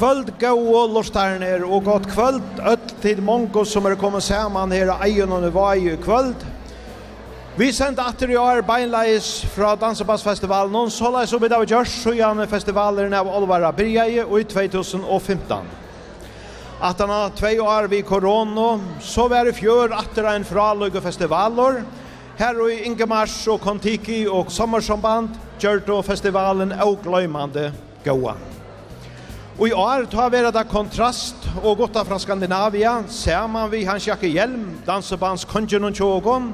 kvöld gå lortarner och gott kvöld öll tid mongo som er kommet saman her här eion og och i kvöld. Vi sent atter i år beinleis fra Dansebassfestivalen og så leis opp i dag gjørs så gjerne festivalen av Olvara Birgjei i 2015. At han har tvei år vid korona, så var det fjør atter en fraløyge festivaler. Her og i Ingemars og Kontiki og Sommersamband gjør festivalen og gløymande gåa. Og i år tar vi det kontrast og gutta fra Skandinavia, saman vi hans jakke hjelm, dansebands kongen og tjågon,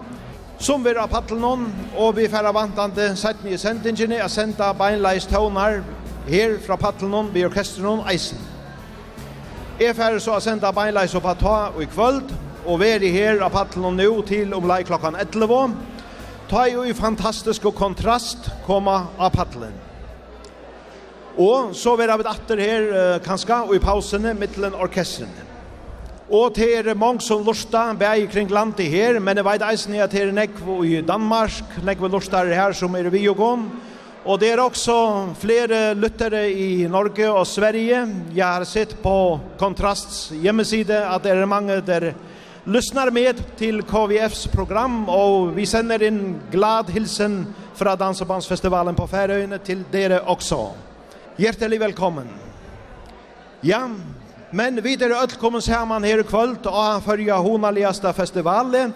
som vi har paddelen noen, og vi færre vantande sett mye sendingene, jeg senda beinleis tøvnar her fra paddelen noen, vi orkester noen eisen. Jeg færre så senda beinleis og ta og i kvöld, og vi er her av paddelen noen nå til om lei klokkan 11. Ta jo i fantastisk kontrast, komma av paddelen. Og så vil vi atter her uh, kanskje, og i pausene, mittelen orkestrene. Og til er mange som lusta, bæg kring landet her, men jeg vet eisen at det er nekv i Danmark, nekv lustar her som er vi og gån. Og det er også flere lyttere i Norge og Sverige. Jeg har sett på Kontrasts hjemmeside at det er mange der lyssnar med til KVFs program, og vi sender en glad hilsen fra Dansebandsfestivalen på Færøyene til dere også. Hjertelig velkommen. Ja, men vi er öll kommet sammen her i kvöld og fyrja honaligaste festivalen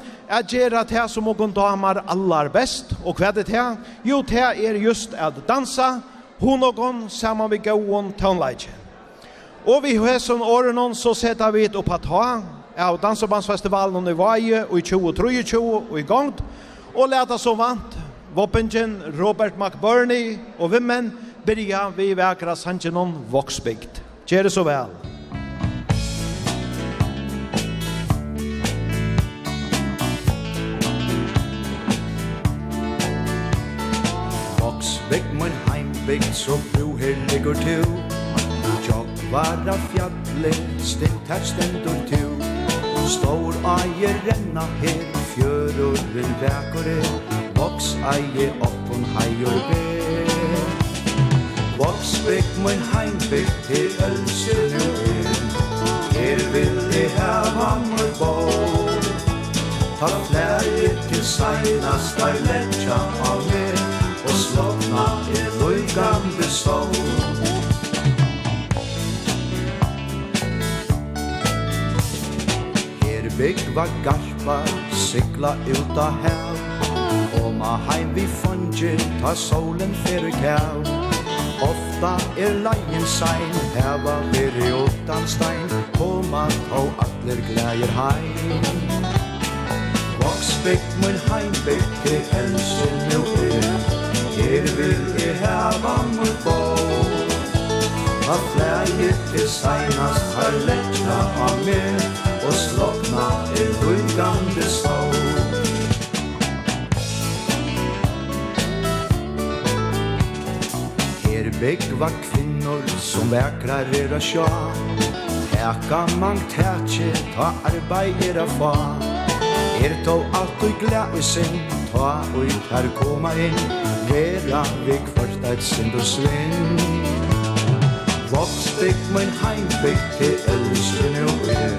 gjør at det som noen damer allar best. Og hva er det her? Jo, det er just at dansa hon og hun sammen med gåon tånleidje. Og vi har sånn årene så setter vi et at ha av dansebandsfestivalen i Vaje og i 2023 og i gongt. Og leta som vant Voppengen, Robert McBurney og Vimmen byrja vi vekra sangenon Voksbygd. Gjere så vel. Voksbygd, mun heimbygd, så bro her ligger tu. Tjokk var av fjallet, stilt her stendur tu. Stor eier renna her, fjörur vil vekker. Voks eier oppun heier ber. Volksbæk, min heimbygd, til ølse nu Her vil jeg hava her bo. Ta flere til seinast, der letja av mer Og slåna er løygande sov Her byggva garpa, sikla ut av hev Koma heim vi funge, ta solen fyrir kjær Ofta er leien sein, heva veri utan stein, koma tå atler glæger heim. Voksbygd mun heimbygd til elsen jo er, her vil jeg heva mun bo. A flægir til seinast har letja av mer, og slokna er vulgande sorg. Begva kvinnor som väkrar a sjå Häka man tätje, ta arbei er a fa Er tå allt och gläsen, ta og tar koma inn. Vera vik först eit sind og svinn. Voksbygg min heimbygg til älsken og er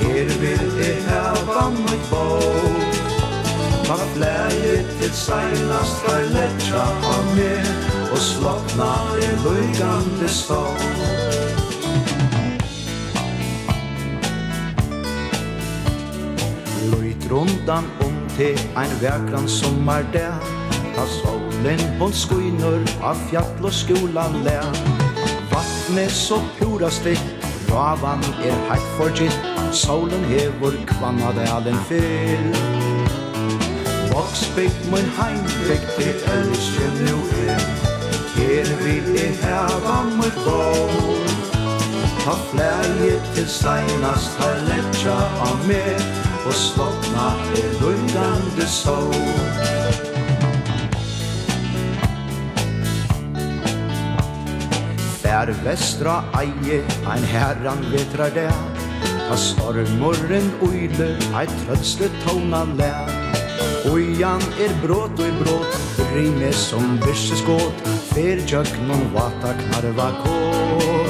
Her vil jeg hava mitt bog Ta fläget til seinast, ta lettra av mer og slokna er løygande stål Løyt rundan om til ein vekran sommardag Ta solen hon skuinur av fjall og skolan lær Vattnet så pura stitt Ravan er heitt for gitt Solen hevor kvanna dalen fyll Voksbygd mun heimbygd til elsken nu er. Her vil jeg hava mot ból Ta flæje til steinast Ta letja av meg Og slåpna er lundande sol Fær vestra eie Ein herran vetrar der. Ta stormorren uile Ei trøtsle tåna lær. Ojan er brått og i bråt Rime som byrse skåt Fer jöknon vata knarva kår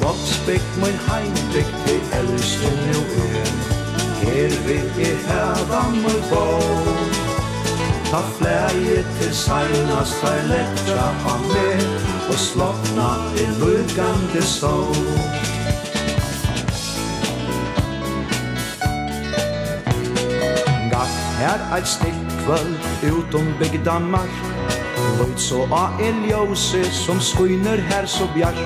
Voksbygg mun heimbygg vi elsker nu er. Her vil jeg heva mun bor Ta flæje til seinast ta letja av meg Og slokna i lukande sol Gatt her eit stilt kvöld utom bygda mark. Løyt så a eljose som skuiner her så bjart.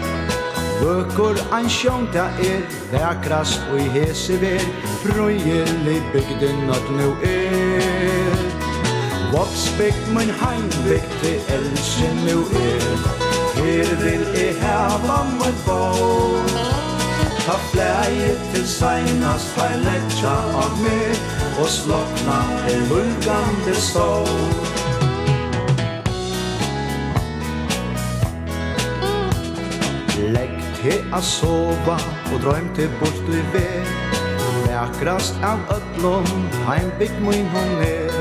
Vøkur ein sjönta er Vækras og i hese ver. Frøyelig bygden at nu er. Voksbygd min heimbygd til else nu er. Her vil jeg hava min bo Ta flæje til seinast Ta letja av mer Og slokna en vulgande stål til a sova og drøym drøymte bort i ver. Vækrast av ötlom, heim bygg mun hon er.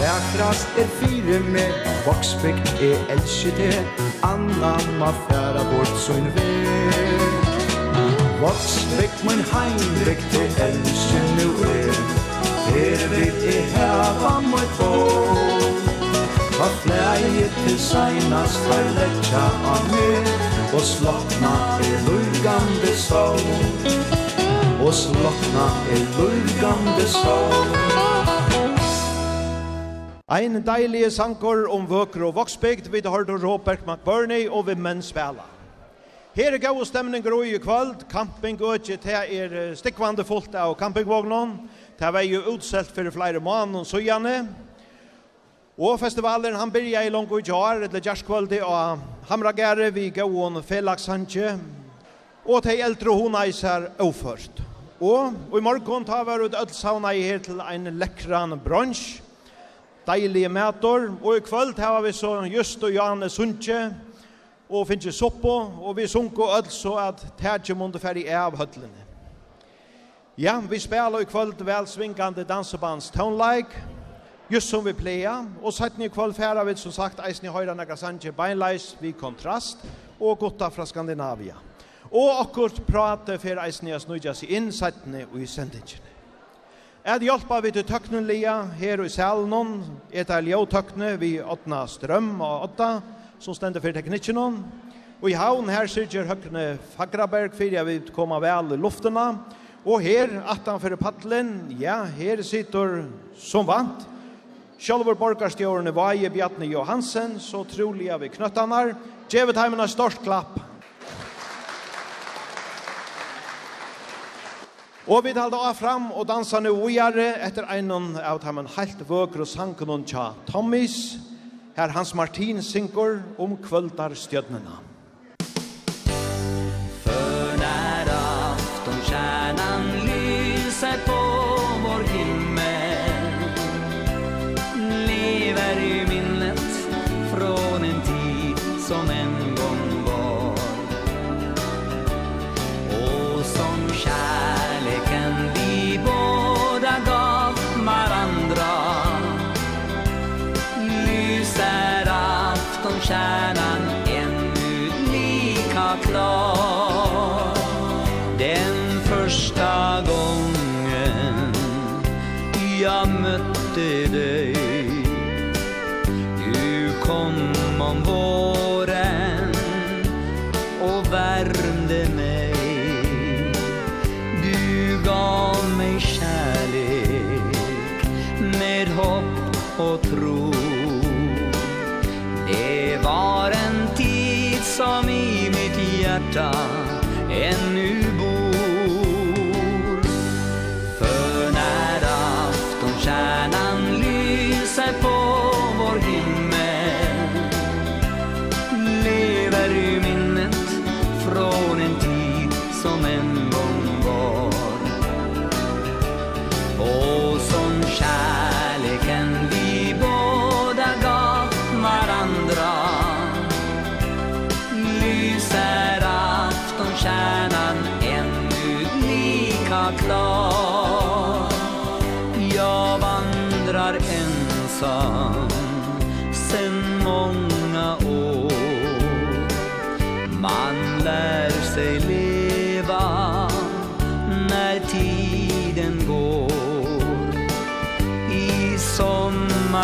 Vækrast er fire med, voksbygg er elskje det Anna ma færa bort sun ver. Voksbygd mun heimbygd er elskje nu er. Her vil jeg heva mot bort Hva flæg til seinast har letja av mer Og slokna er lurgande sol Og slokna er lurgande sol Ein deilig sankor om vøkker og voksbygd vid Hardo Råberg McBurney og vid menn spela. Her er gau stemning og i kvöld. Camping økje til er stikkvande fullt av campingvognen. Det var jo utselt for flere måneder og søgjene. Og festivalen han byrja i langt og i jar, eller gjerskvöldi og hamragare vi gåon felagsankje, og til eldre hona i oførst. Og, Og i morgen tar vi ut ødelsauna i her til ein lekkran brunch, deilige mætor, og i kvöld har vi så just og Janne Sundtje, og finnes soppo, og vi sunko ødel så at tætje måtte ferdig av høtlene. Ja, vi spiller i kvöld velsvingande dansebands Tone Like, just som vi pleia, og sett ni kvalifæra vi som sagt eisen i høyra nekka sanje beinleis vi kontrast, og gutta fra Skandinavia. Og akkurat prate for eisen i as seg inn sett ni og i sendingene. Jeg hjelpa vi til tøknen lia her i salen, et av ljøtøkne vi åtna strøm og åtta, som stender for teknikken. Og i havn her sitter høkne Fagraberg, for jeg vil komme vel i luftene. Og her, atan for paddelen, ja, her sitter som vant, Sjálfur borgarstjórn Vaje Bjarni Johansen, så troliga vi knöttanar. Gevet heimen en størst klapp. Og vi talte av fram og dansa nu ujare etter einon av heimen heilt vøkru sankunnen tja Tommis. Her Hans Martin synkur om kvöldar stjødnena. För när afton kärnan lyser på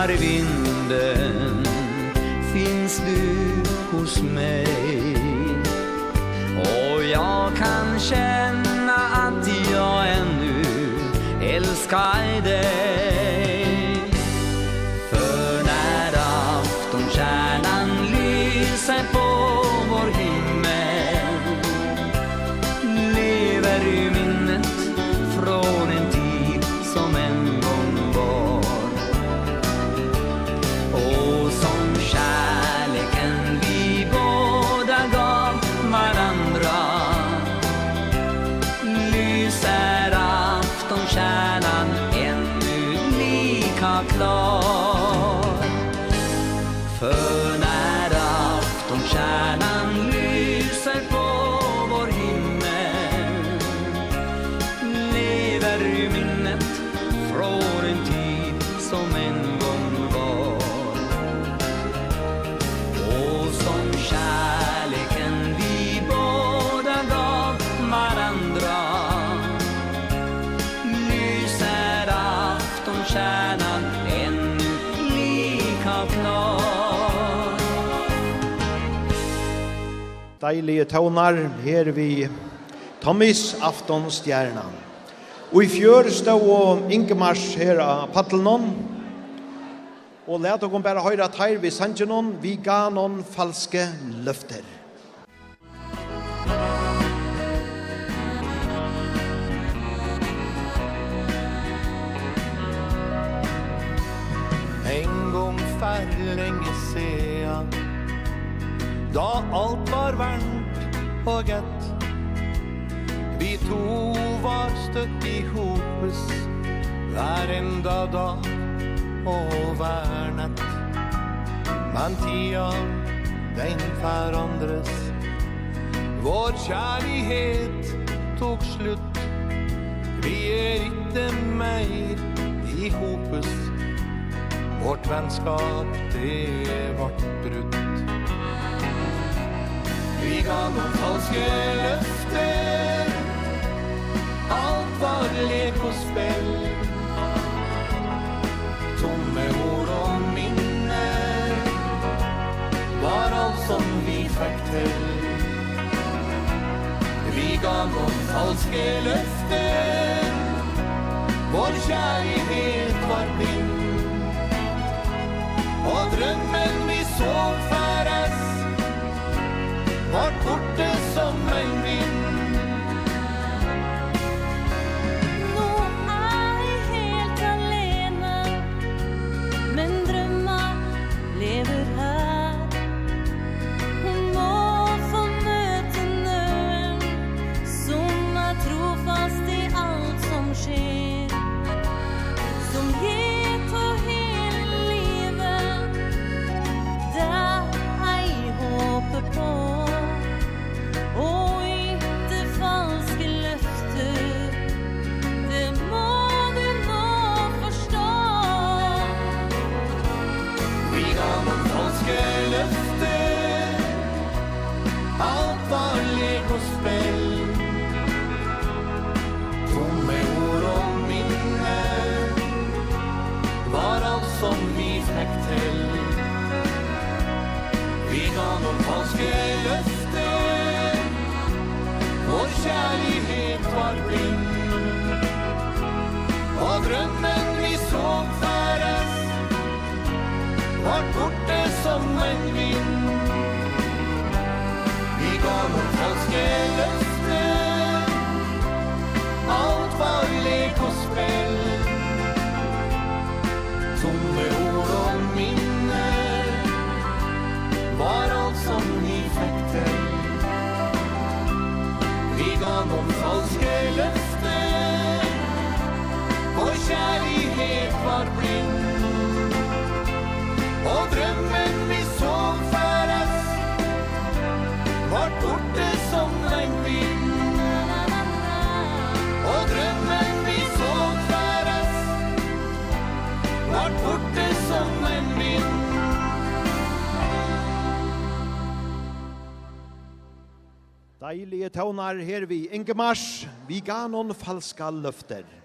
arvi deilige tånar her vi Tommis aftonstjerna. Og i fjør stå og Ingemars her av Pattelnon, og let dere bare høre at her vi sanger noen, vi ga noen falske løfter. Da alt var varmt og gett Vi to var støtt i hopes Hver enda dag og hver natt. Men tida den forandres. Vår kjærlighet tok slutt. Vi er ikke mer i hopes Vårt vennskap det vart brutt lyga og falske løfter. Alt var lek og spill. Tomme ord og minner Var alt som vi fikk til. Lyga og falske løfter. Vår kjærlighet var blind Og drømmen vi så færes vart borte som en vind var blind Og drømmen vi så færes Var borte som en vind. Vi gav noen falske løfter. Alt var lek og spill. kjærlighet var blind. Og drømmen vi så færes Var borte som en vind Og drømmen vi så færes Var borte som en vind Deilige tøvnar her vi Ingemars, vi ga noen falska løfter.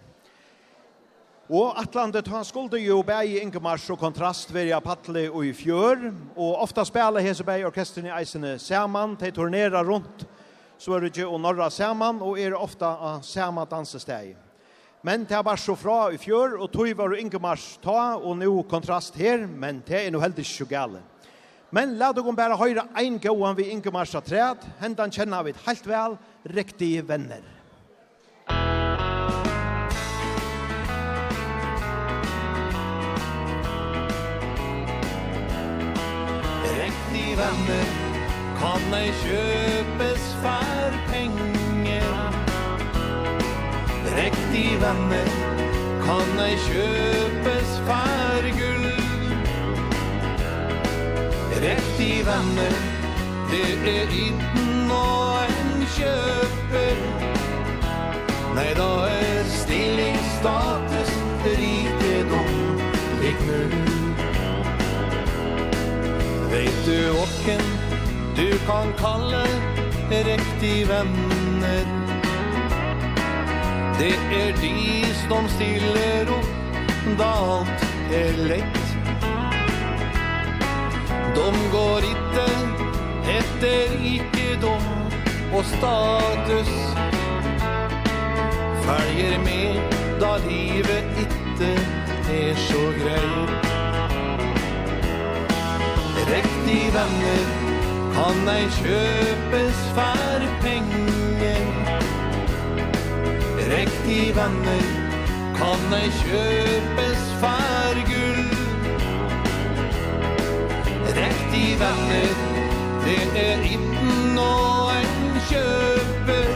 Og Atlantet, han skulle jo bæg Ingemars og kontrast verja Patle og i fjør, og ofta spela hese bæg orkestren i eisene saman, de turnerar rundt Sverige og Norra saman, og er ofta av sama dansesteg. Men det er bare så fra i fjør, og tog var Ingemars ta, og nå kontrast her, men det er no heldig ikke gale. Men la dere bare høre en gåan vi Ingemars træd, hendan kjenner vi helt vel, riktige venner. vänner Kan ej köpes för pengar Direkt i vänner Kan ej köpes för guld Direkt i vänner Det är inte och en köper Nej då är stilling status rikedom Liknar Vet du åkken du kan kalle riktig venner. Det er de som stiller opp da alt er lett. De går ikke etter rikedom og status. Følger med da livet ikke er så greit de venner. Kan ei kjøpes for penger. Rekt i venner. Kan ei kjøpes for gull. Rekt i venner. Det er itten og en kjøper.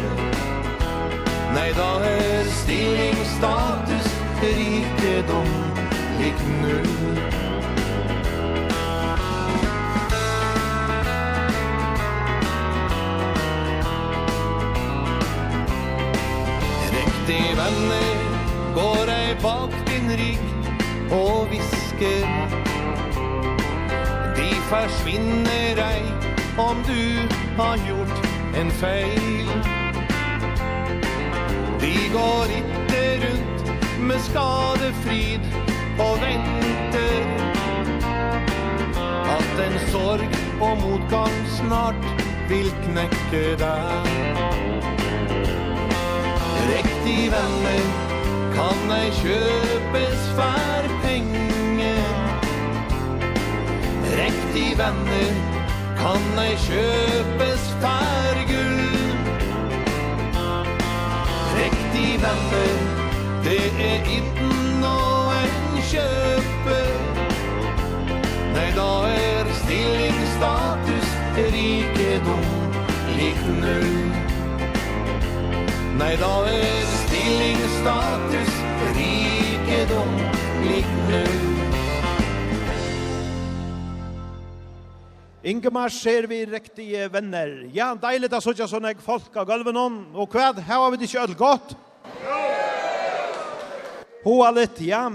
Nei, da er stilling, status, rikedom Lik null. se venner Går ei bak din rygg og visker De forsvinner ei om du har gjort en feil. De går ikke rundt med skadefrid og venter. At en sorg og motgang snart vil knekke deg riktig venner kan ei kjøpes for penger. Riktig venner kan ei kjøpes for gull. Riktig venner det er itten og en kjøper. Nei, da er stilling, status, rikedom, lik null. Nei, da er stilling status rikedom lik null Ingemar ser vi riktige venner. Ja, deilig da sånn sånn jeg folk av gulven om. Og hva, her har vi det ikke ødel godt? Ja! Hoa litt, ja.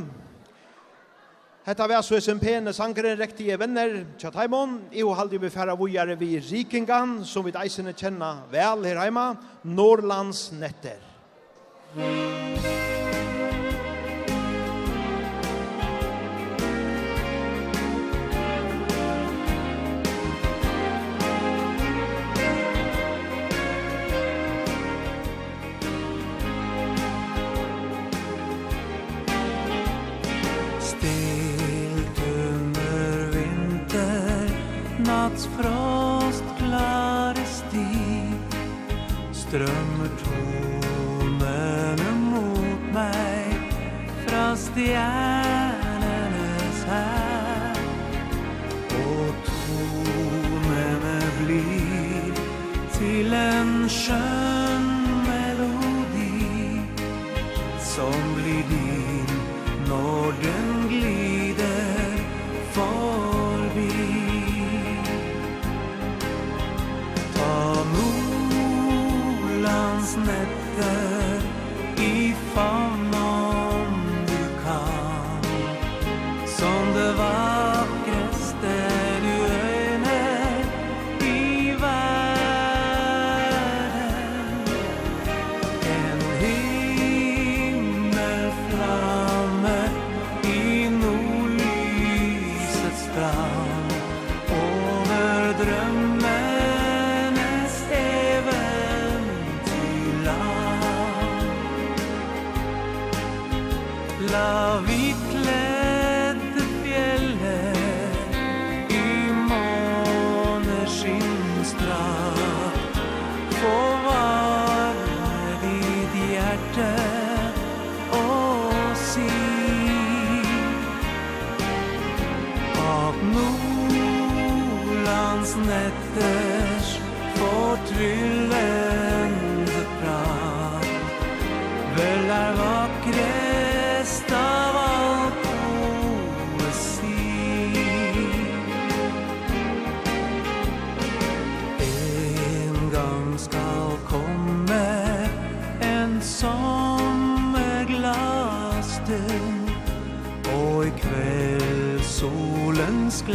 Hetta vær så ein pene sangren riktige venner, tja Taimon, i og haldi vi færa vujare vi rikingan, som vi eisene kjenna vel her heima, Norrlands netter. Norrlands netter. stjärnornas här Och tonen blir till en skön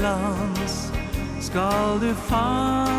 glans Skal du fann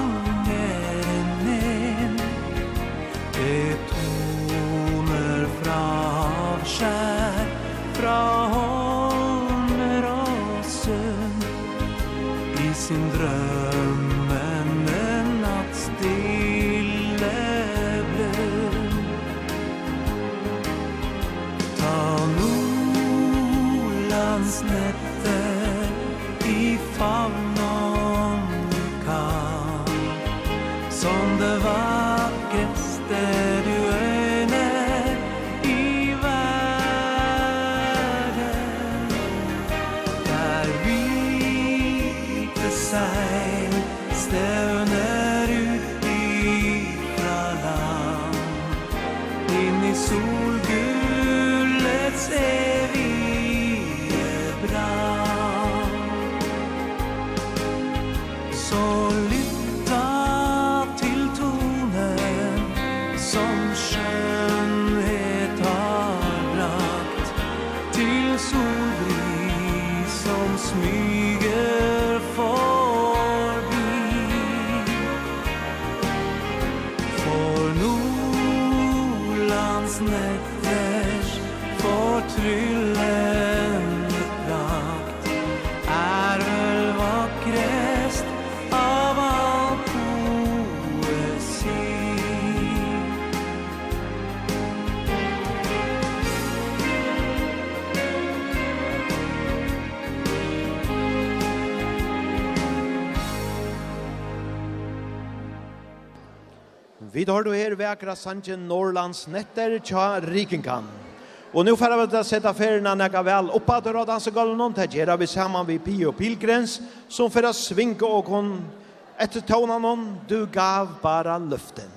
har du her vekra sanjen Norlands netter tja rikenkan. Og nu får vi att sätta färgerna näka väl uppa till Radansegalen. Det gör vi samman vid Pio Pilgräns som för att og och hon ett tonan hon. Du gav bara luften.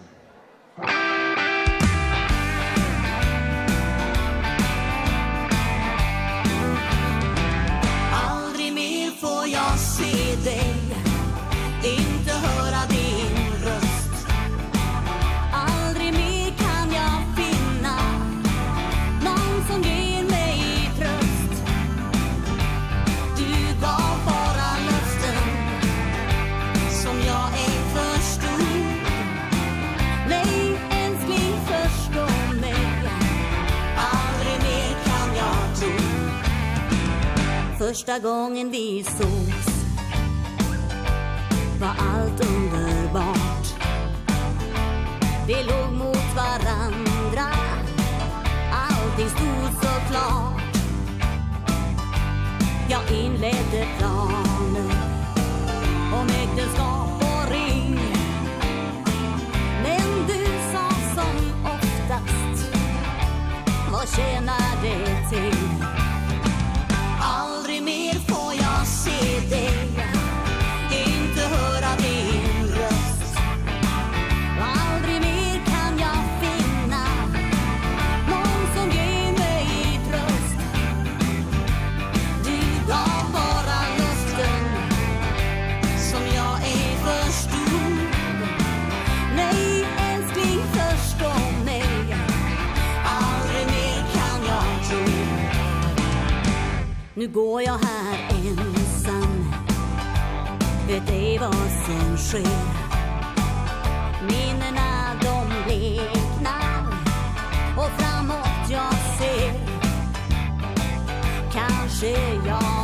första gången vi sågs Var allt underbart. Vi låg mot varandra Allting stod så klart Jag inledde planer Om äktenskap och ring. Men du sa som oftast Vad tjänar Nu går jag här ensam. Vet ej vad sen sker Minnena de leknar. Och framåt jag ser. Kanske jag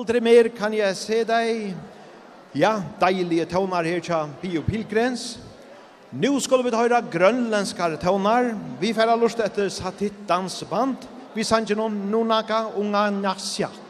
Aldri mer kan jeg se deg. Ja, deilige tånar her tja Pio Pilgrens. Nu skal vi høre grønlenskare tånar. Vi færa lust etter Satitans band. Vi sanger noen Nunaka Unga Nasjak.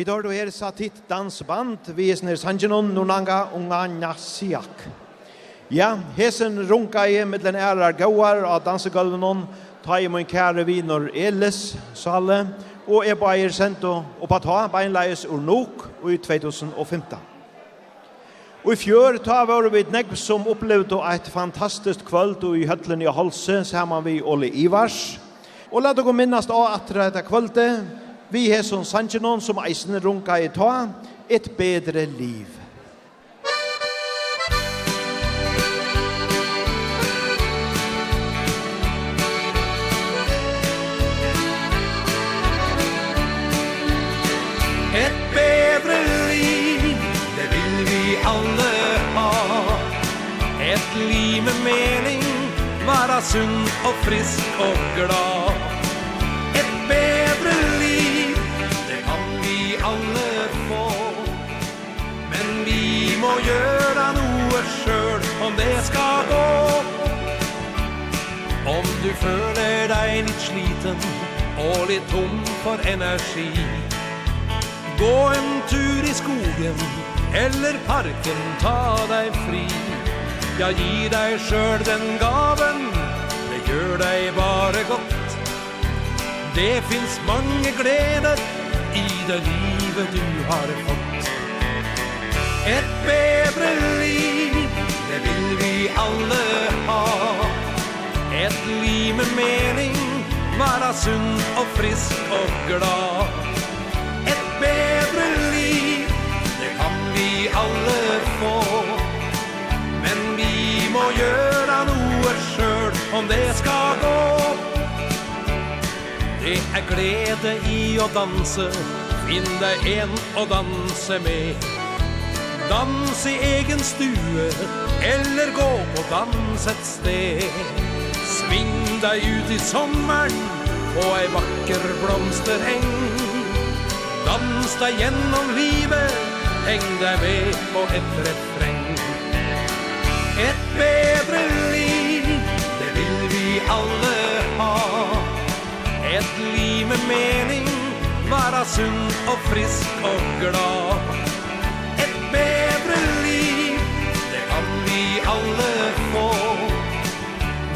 Vi då du satt satit dansband, vi er snir sanjenon nunanga unga nasiak. Ja, hesen runka i mittlen ærar gauar av dansegulvenon, ta i mun kære vinor Elis, Salle, og er bæir sento oppa ta beinleis ur nok og i 2015. Og i fjør ta var vi et negv som opplevde et fantastisk kvöld og i høtlen i halse sammen vi Ole Ivars. Og la dere minnast av at dette kvöldet vi hesson sanjenon som eisen runka i ta, et bedre liv. Et bedre liv, det vil vi alle ha. Et liv med mening, være sunn og frisk og glad. må gjøre noe sjøl om det skal gå. Om du føler deg litt sliten og litt tom for energi Gå en tur i skogen eller parken, ta deg fri. Ja, gi deg sjøl den gaven, det gjør deg bare godt. Det finnes mange gleder i det livet du har fått. Ett bättre liv, det vill vi alle ha. Ett liv med mening, vara sunn og frisk og glad. Ett bättre liv, det kan vi alle få. Men vi må göra noe sjøl om det skal gå. Det er glede i å danse Finn deg en å danse med dans i egen stue Eller gå på dans et sted. Sving deg ut i sommeren På ei vakker blomstereng Dans deg gjennom livet Heng deg med på et refreng. Et bedre liv Det vil vi alle ha. Et liv med mening Vara sunn og frisk og glad.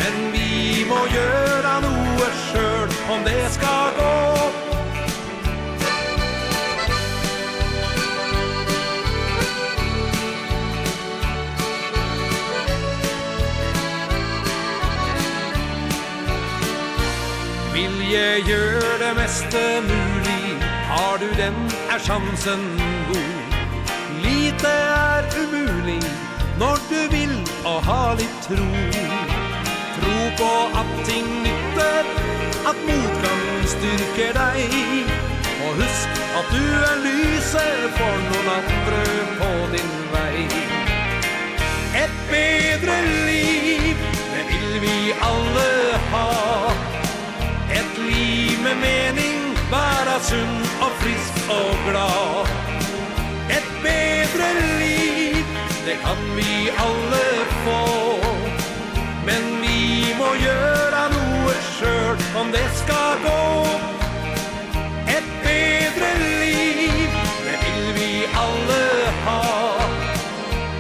Men vi må gjøre noe sjøl om det skal gå. Vilje gjør det meste mulig? Har du den? Er sjansen god? Lite er umulig Når du vil og ha litt tro tro på at ting nytter At motgang styrker deg. Og husk at du er lyset for noen andre på din vei. Et bedre liv, det vil vi alle ha. Et liv med mening, være sunn og frisk og glad. Et bedre liv, det kan vi alle få. skörd om det ska gå. Ett bedre liv, det vill vi alle ha.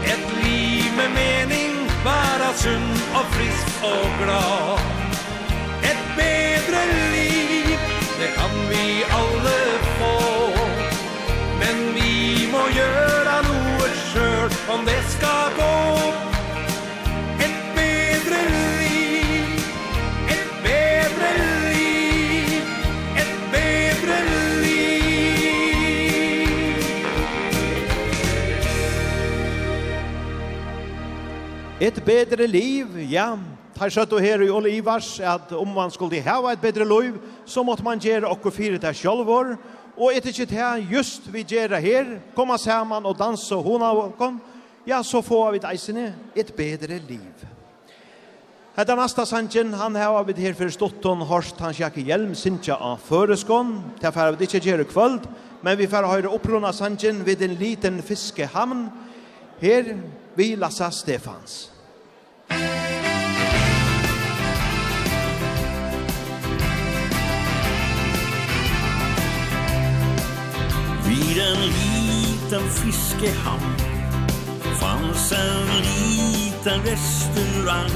Ett liv med mening, vara sund och frisk och glad. Ett bedre et bedre liv, ja, tar sett og her i Olivars, at om man skulle hava et bedre liv, så måtte man gjøre okkur fire til sjølvor, og etter ikke til just vi gjøre her, komme sammen og danse og hona og kom, ja, så får vi deisene et bedre liv. Hetta næsta sanjen, han hava við her fyrir stotton Horst han sjakki hjelm sinja av føreskon. Ta fer við ikki gera kvöld, men vi fer høyrra uppruna sanjen við ein liten fiskehamn her vi Lassa Stefans. Vid en liten fiskehamn Fanns en liten restaurang.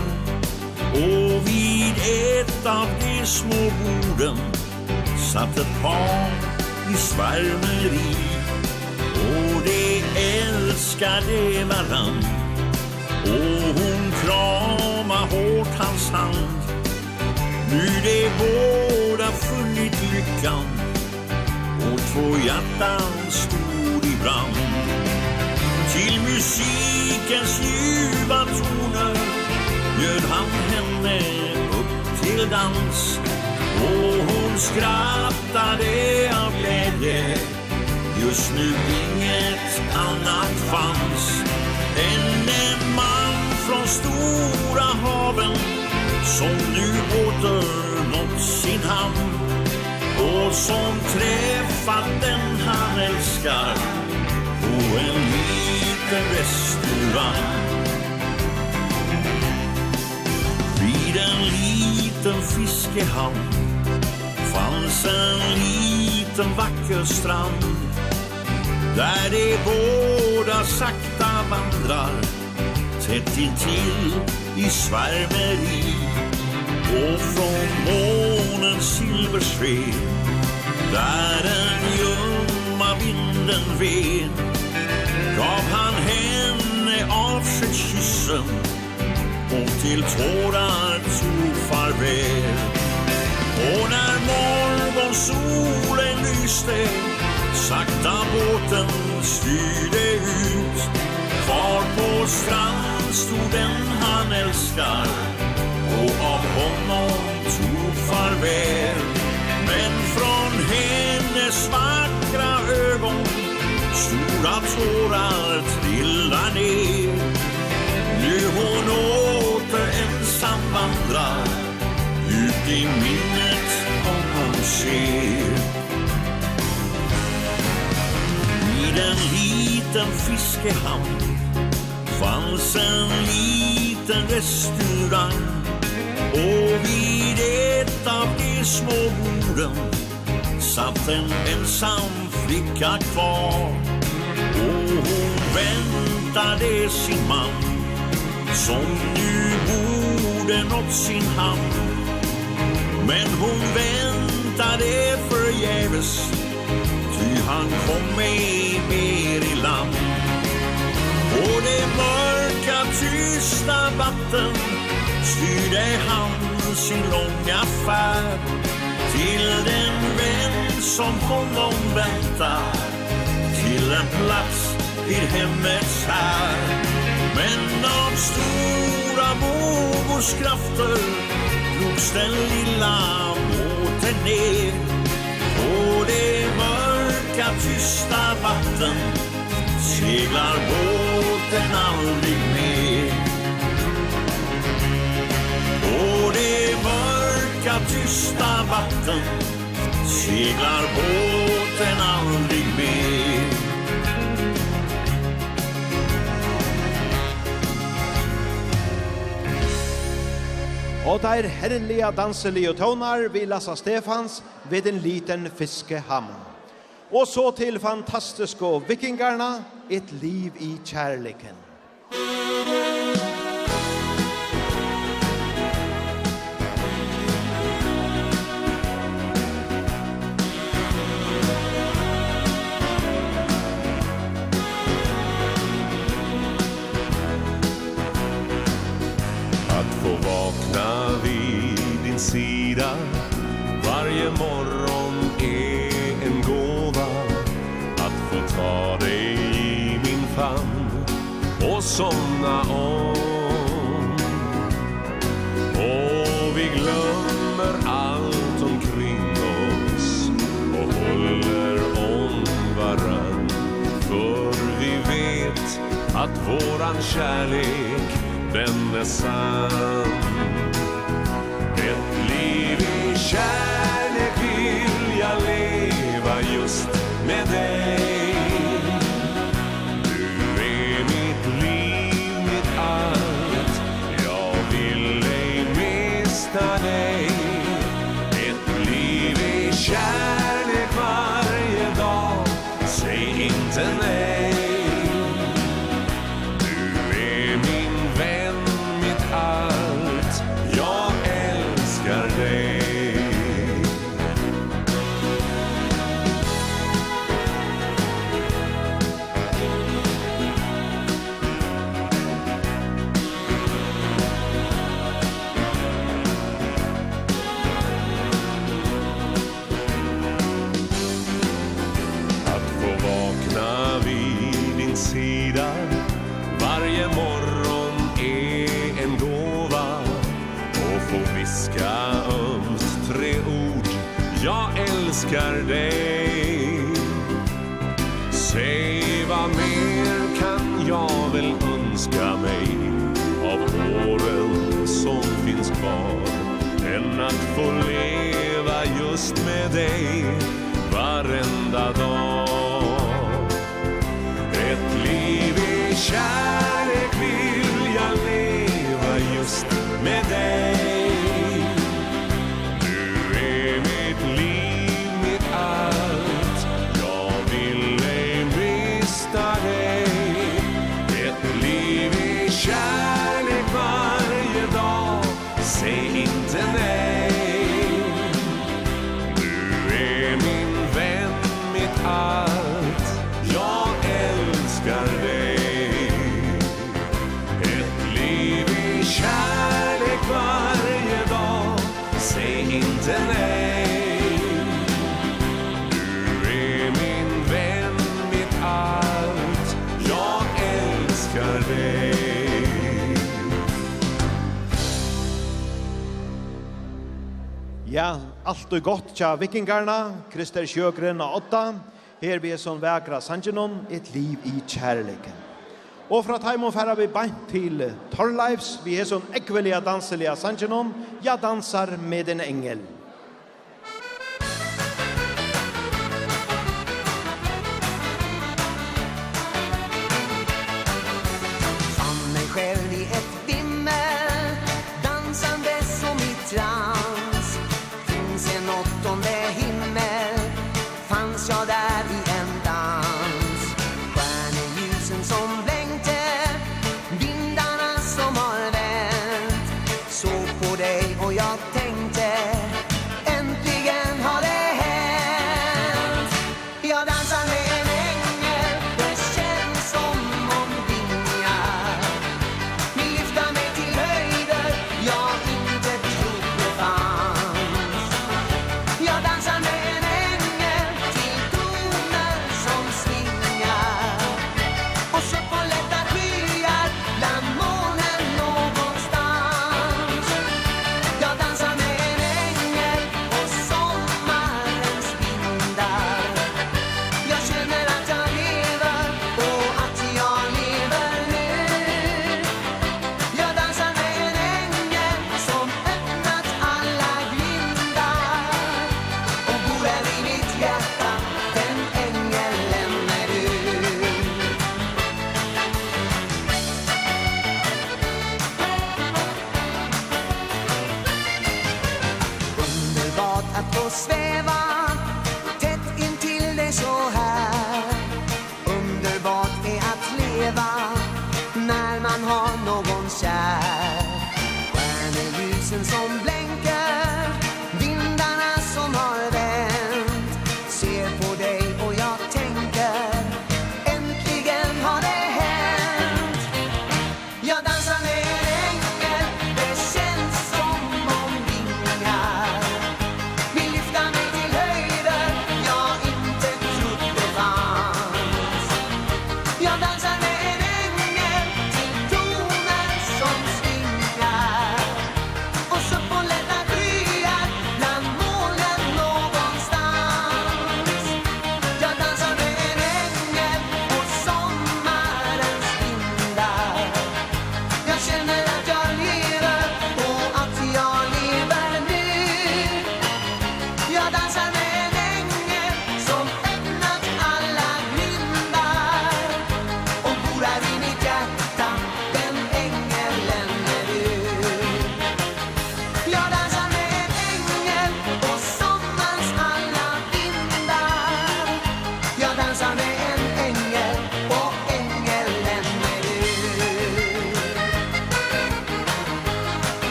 Och vid ett av de små borden Satt ett par i svärmeri Och de älskade varann Och hon kramar hårt hans hand. Nu det båda funnit lyckan. Och två hjärtan stod i brand. Till musikens ljuva toner Bjöd han henne upp till dans. Och hon skrattade av glädje. Just nu inget annat fanns Än en man från stora haven som nu åter nått sin hamn. Och som träffat den han älskar på en liten restaurang. Vid en liten fiskehamn fanns en liten vacker strand där de båda sakta vandrar tätt intill i svärmeri Och från månens silversken Där den ljumma vinden ven. Gav han henne av sig kyssen Och till tårar tog farväl Och när morgonsolen lyste Sakta båten styrde ut strand stod den han älskar. Och av honom tog farväl. Men från hennes vackra ögon Stora tårar trillar ner. Nu hon åter ensam vandrar Ut i minnet honom ser. Vid en liten fiskehamn fanns en liten restaurang. Och vid ett av de små borden Satt en ensam flicka kvar. Och hon väntade sin man Som nu borde nått sin hand Men hon väntade förgäves Ty han kom ej mer i land. Och det mörka tysta vatten Styrde han sin långa färd. Till den vän som honom väntar Till en plats vid hemmets här. Men av stora vågors krafter Drogs den lilla båten ner. Och det mörka tysta vatten Seglar båten aldrig mer Och det mörka tysta vatten Seglar båten aldrig mer Og der herrenlige danselige tonar vi Lassa Stefans ved en liten fiskehamn. Og så til fantastiske vikingarna, et liv i kjærliken. Att få vakna vid din sida varje morgon är famn och somna om. Och vi glömmer allt omkring oss och håller om varann För vi vet att våran kärlek den är sann. Ett liv i kärlek vill jag leva just med dig stane älskar allt och gott tja vikingarna, Krister Sjögren och Otta, her vi er som väkra sangenon, ett liv i kärleken. Og fra Taimon færa vi bant til Torleifs, vi er som ekvelia danselia sangenon, ja dansar med en engel.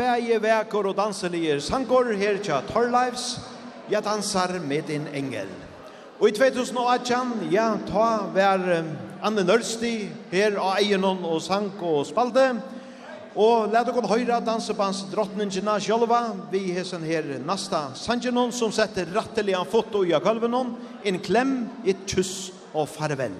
bæje veker og danselier sangor her tja Torleifs, ja dansar med din engel. Og i 2018, ja, ta vær um, Anne Nørsti her av Eienon og sang og spalde, og let dere høyre dansebands drottningina sjolva, vi hesen her nasta sangenon som setter rattelian foto i akalvenon, en klem, et kyss og farvel.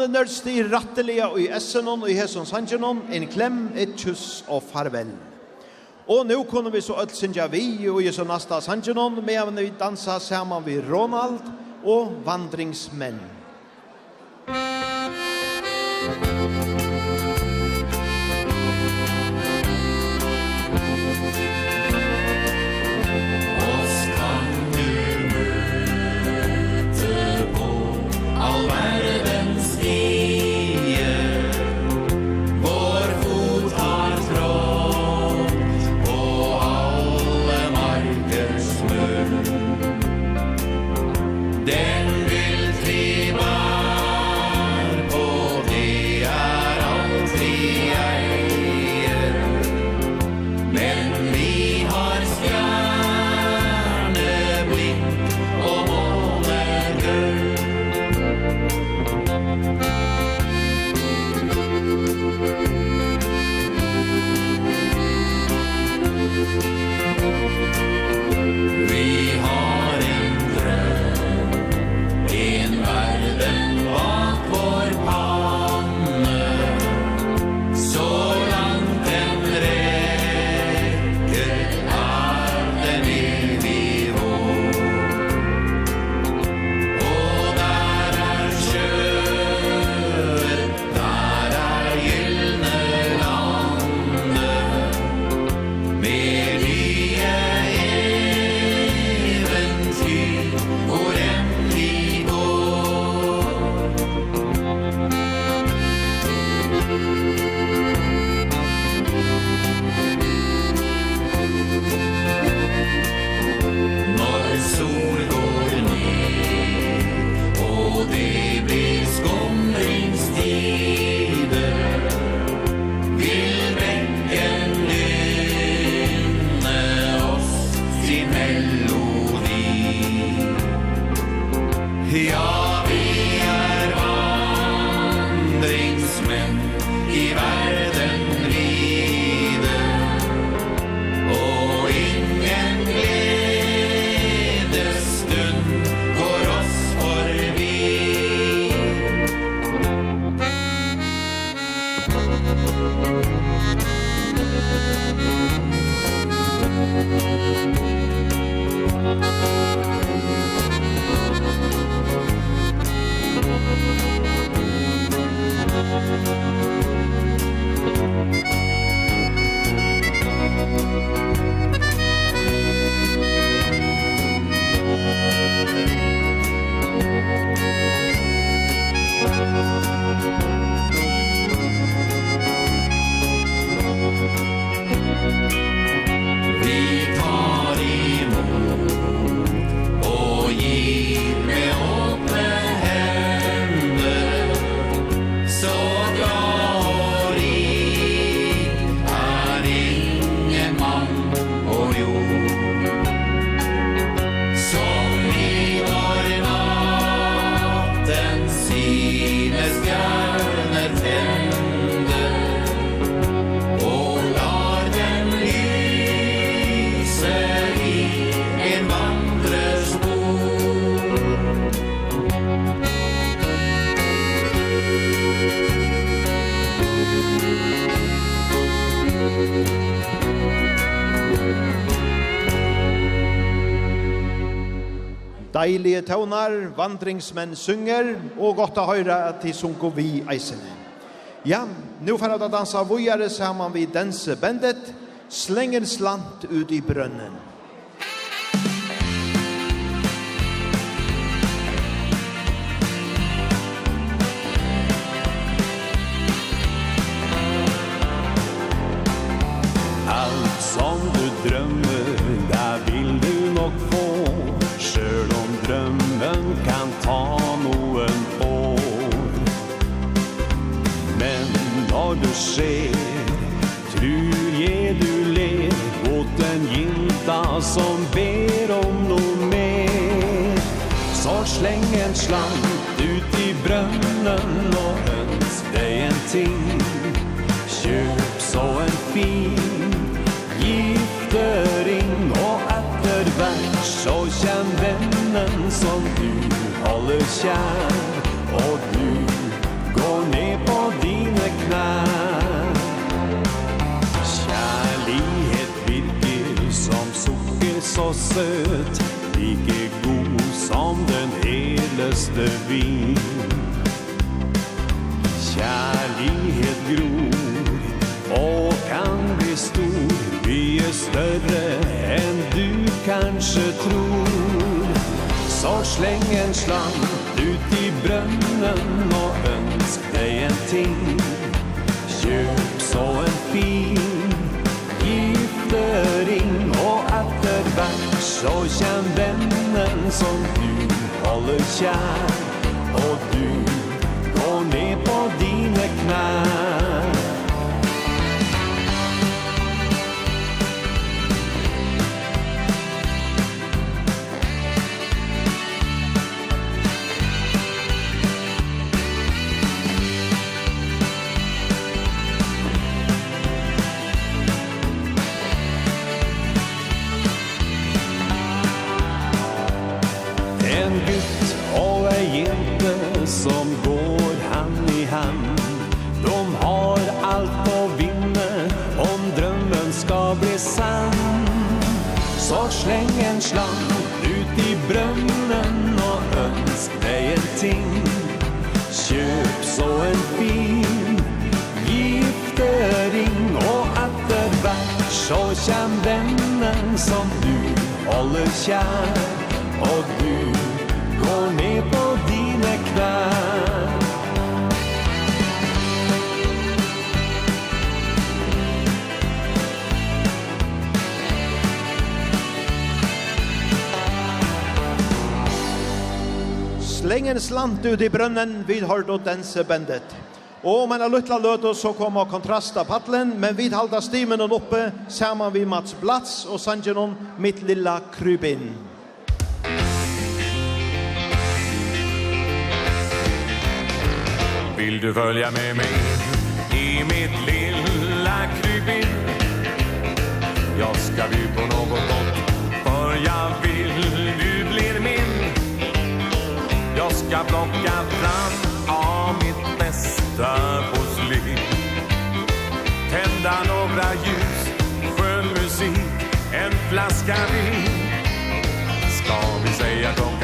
navnener styr rattelige i essenon og i hesson sangenon, en klem, et kyss og farvel. Og nå kunne vi så ødt synja vi og i Jesu nasta sangenon, med å dansa saman vi Ronald og vandringsmenn. deilige tøvnar, vandringsmenn synger, og godt å høre at de sunker vi eisene. Ja, nå får jeg dansa vujere sammen vi dansebendet, slenger slant ut i brønnen. sker Trur ge du ler åt den ginta som ber om no mer. Så släng en slant ut i brønnen och ønsk deg en ting. Kjøp så en fin giftering och etter hvert Så kjenn vennen som du holder kär søt Like god som den heleste vin. Kjærlighet gror Og kan bli stor. Mye større enn du kanskje tror. Så sleng en slang ut i brønnen Og ønsk deg en ting. Kjøp så en fin Giftering og etter hvert Så kjenn vennen som du holder kjær Og du går ned på dine knær. slant ut i brønnen, vi har då dense bendet. Og om en luttla løt så kom og kontrasta paddelen, men vi halda stimen oppe, saman vi Mats Blats og Sanjanon, mitt lilla krybin. Vill du följa med mig i mitt lilla krybin? Jag ska vi på jag plocka fram av mitt bästa porslin. Tända några ljus, skön musik, en flaska vin. Ska vi säga kom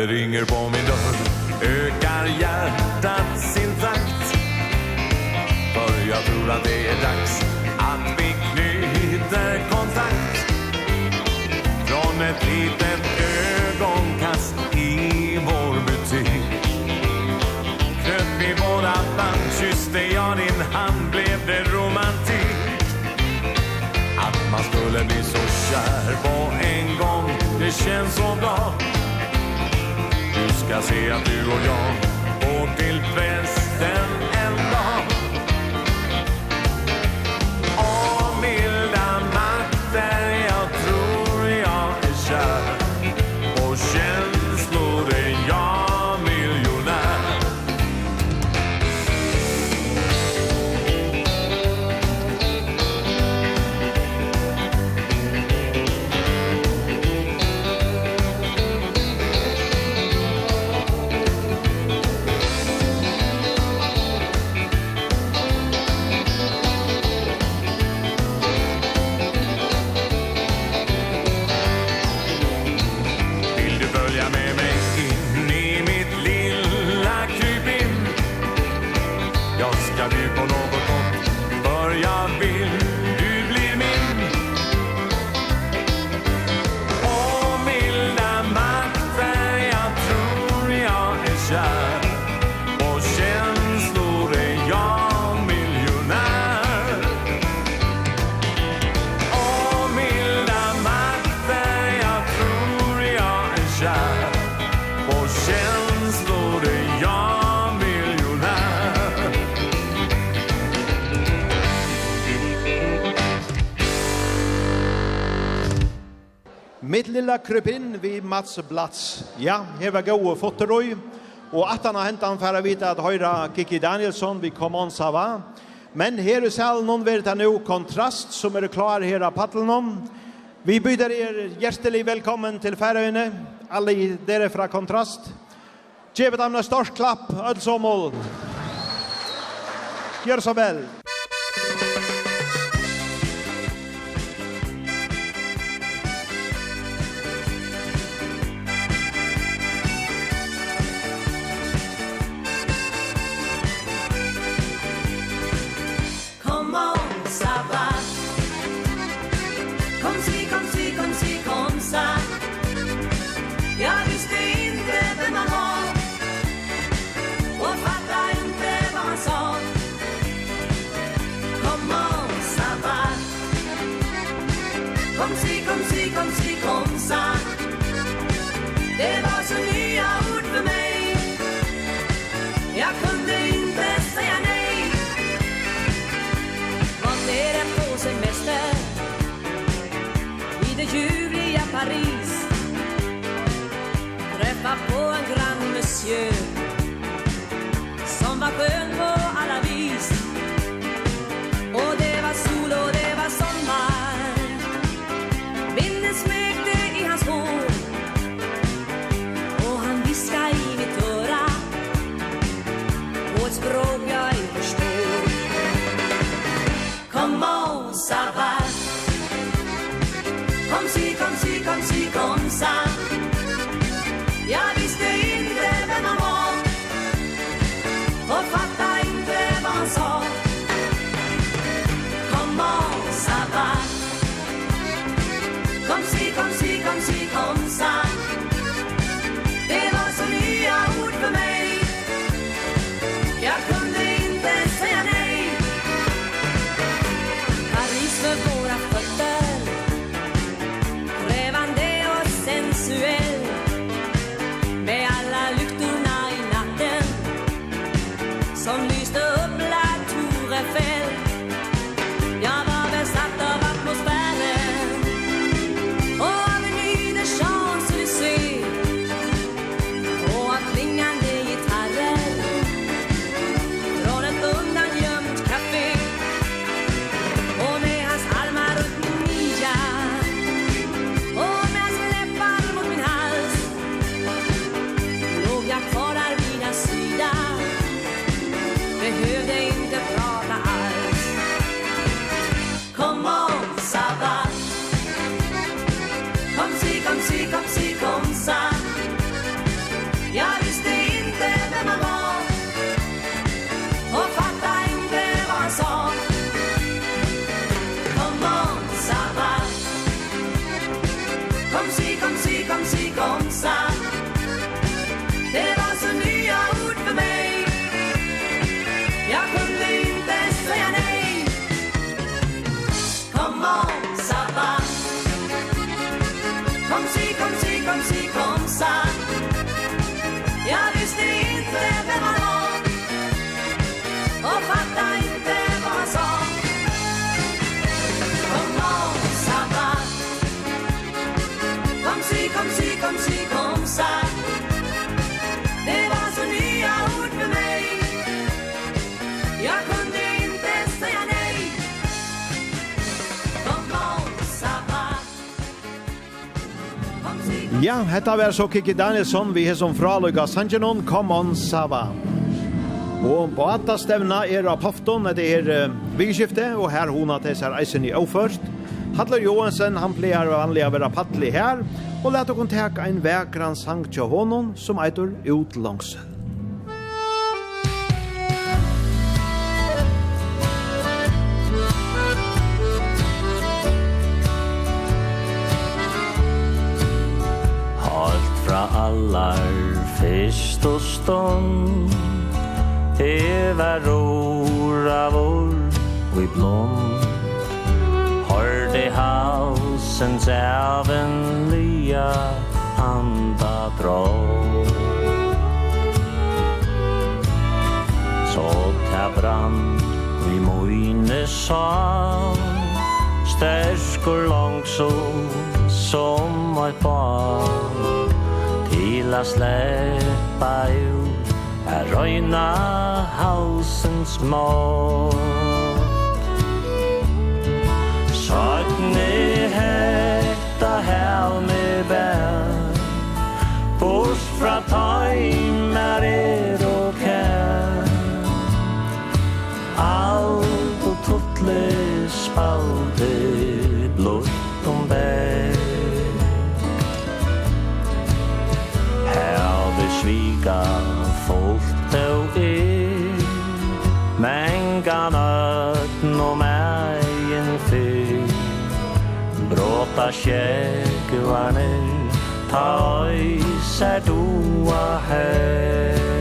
det ringer på min dörr Ökar hjärtat sin takt. För jag tror att det är dags Att vi knyter kontakt. Från ett litet ögonkast I vår butik. Knöt vi våra band Kysste jag din hand Blev det romantik. Att man skulle bli så kär på en gång Det känns så bra. Du ska se att du och jag går till festen en dag. Camilla Krupin vi Mats Blats. Ja, her var gode fotterøy. Og at han har hentet han for å vite at høyre Kiki Danielsson vi kom on sava. Men her i salen noen vet han jo kontrast som er klar her av paddelen Vi byder er hjertelig velkommen til Færøyene. Alle dere fra kontrast. Gjevet dem en størst klapp, ødelsomål. Gjør så vel. Gjør så vel. på en grand monsieur. Ja, hetta var så Kiki Danielsson, vi har som fraløyga Sanjanon, Come on Sava. Og på atta stevna er av Pafton, det er vikskiftet, og her hona til seg eisen i Åførst. Hadler Johansen, han pleier å anlega vera pattelig her, og let dere teka en vekran sang til honom som eitur ut langsen. allar fyrst og stånd Eva rora vår og i blom Hørde halsens även anda dra Så ta brann i moine sal. Stærskor langså som eit barn til a sleppa ut Er røyna halsens mål aşık vanı tay seduva hay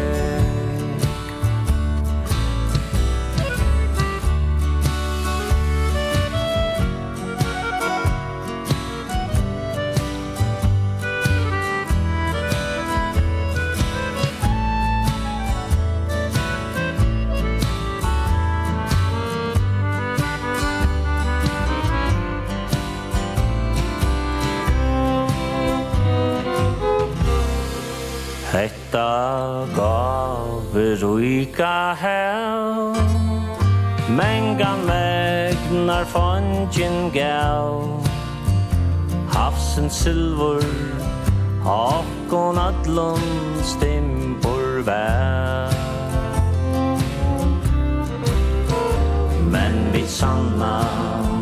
Við rúika hel Mengan megnar fondjen gel. Hafsen silvur Akkon adlun stimpur vel. Men vi sanna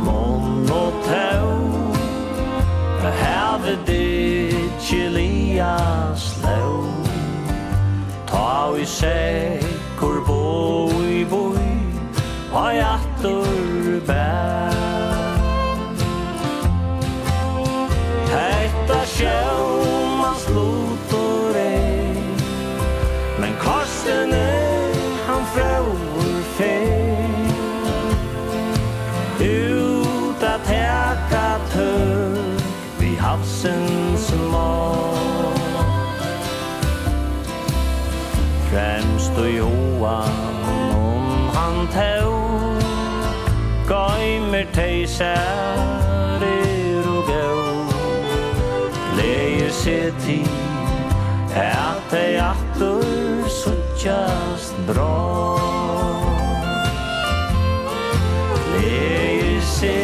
mon og tau. Heve dit chilia ta i sekkur bo i boi Hai attor bär Hetta sjø tei sær er og gau Leir se ti at tei atur suttjast bra Leir se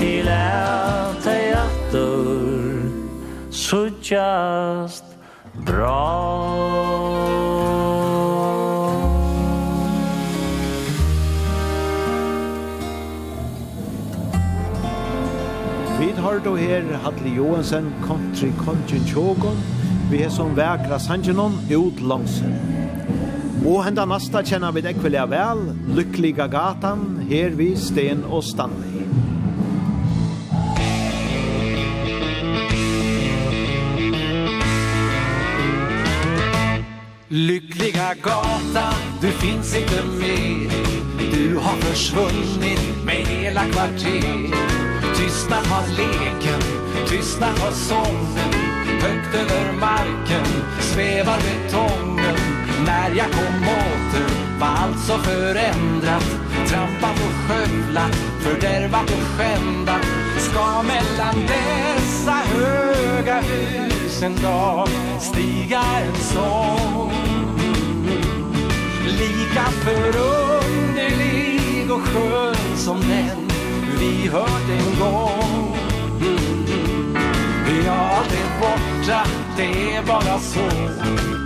til at tei atur suttjast bra har då her Hadley Johansen Country Conjun Chogon Vi er som vekra sangenon ut langsen Og henda nasta kjenner vi deg vilja vel. Lykkliga gatan Her vi Sten og Stanley Lyckliga gata, du finns inte mer. Du har försvunnit med hela kvarter. Tystna har leken, tystna har sången. Högt över marken, svävar betongen. När jag kom åter var allt så förändrat. Trampat och skövlat, fördärvat och skändat Ska mellan dessa höga hus en dag stiga en sång. Lika förunderlig och skön som den vi hört en gång. Vi har aldrig borta, det är bara så.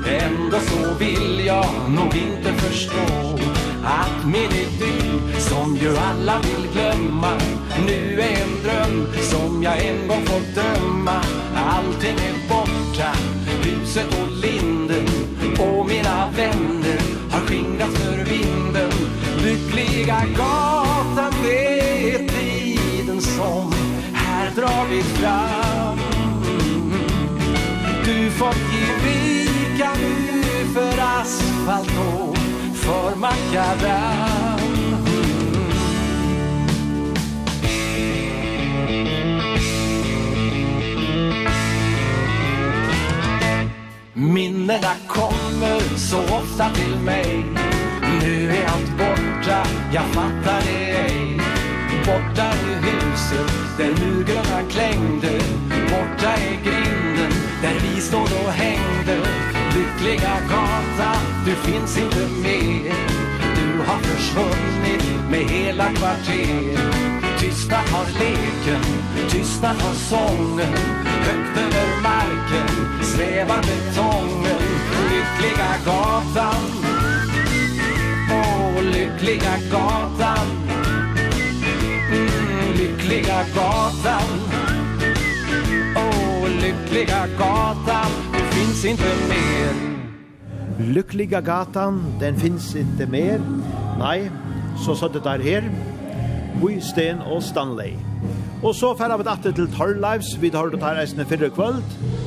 Ändå så vill jag nog inte förstå Att min idyll som ju alla vill glömma Nu är en dröm som jag en gång fått döma Allting är borta, huset och linden Och mina vänner har skingrats för vinden. Lyckliga gatan, det är som här dragit fram. Du fått ge vika nu för asfalt och för makadam Minnena kommer så ofta till mig. Nu är allt borta, jag fattar det ej. Borta ur huset Den nu klängde Borta är grinden Där vi stod och hängde. Lyckliga gata Du finns inte mer. Du har försvunnit Med hela kvarter. Tysta har leken Tysta har sången. Högt över marken Svävar betongen. Lyckliga gatan Åh, oh, lyckliga gatan lyckliga gatan. Åh, oh, lyckliga gatan Det finns inte mer. Lyckliga gatan, den finns inte mer. Nej, så satt det där her. Vi Sten og Stanley. Og så færa vi datter til Torlives Vi tar det her eisne fyrre kvöld.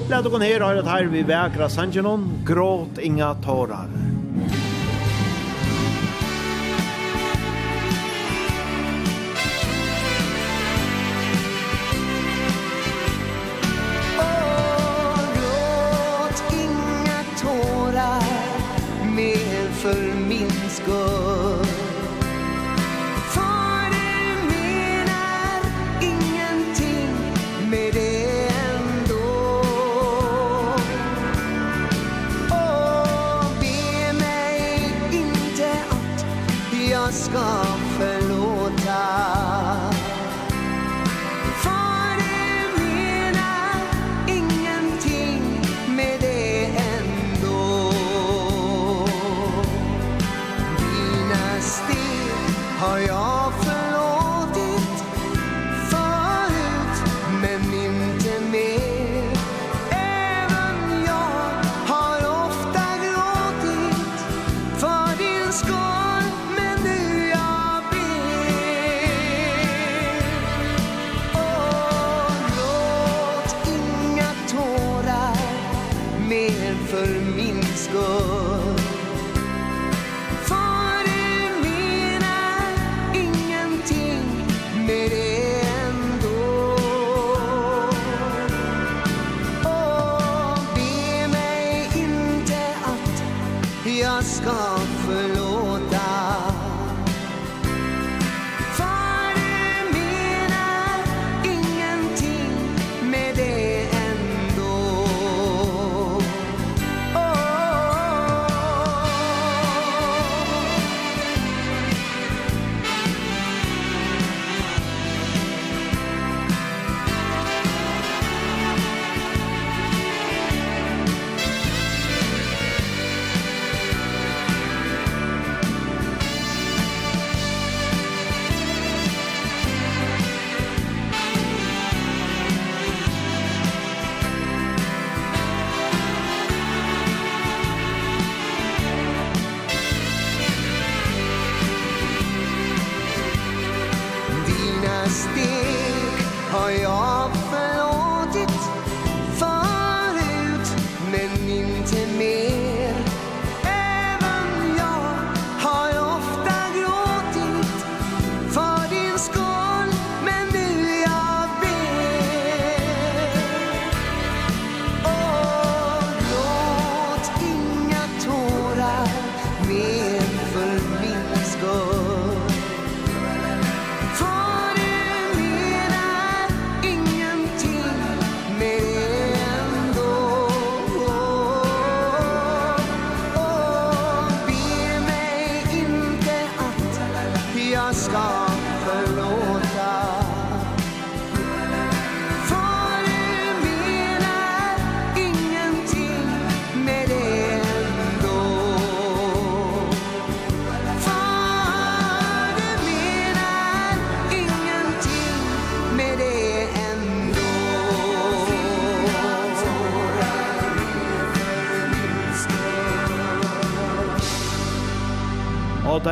Læt okon her, har det her vi vekra Sanjanon Gråt inga tårar.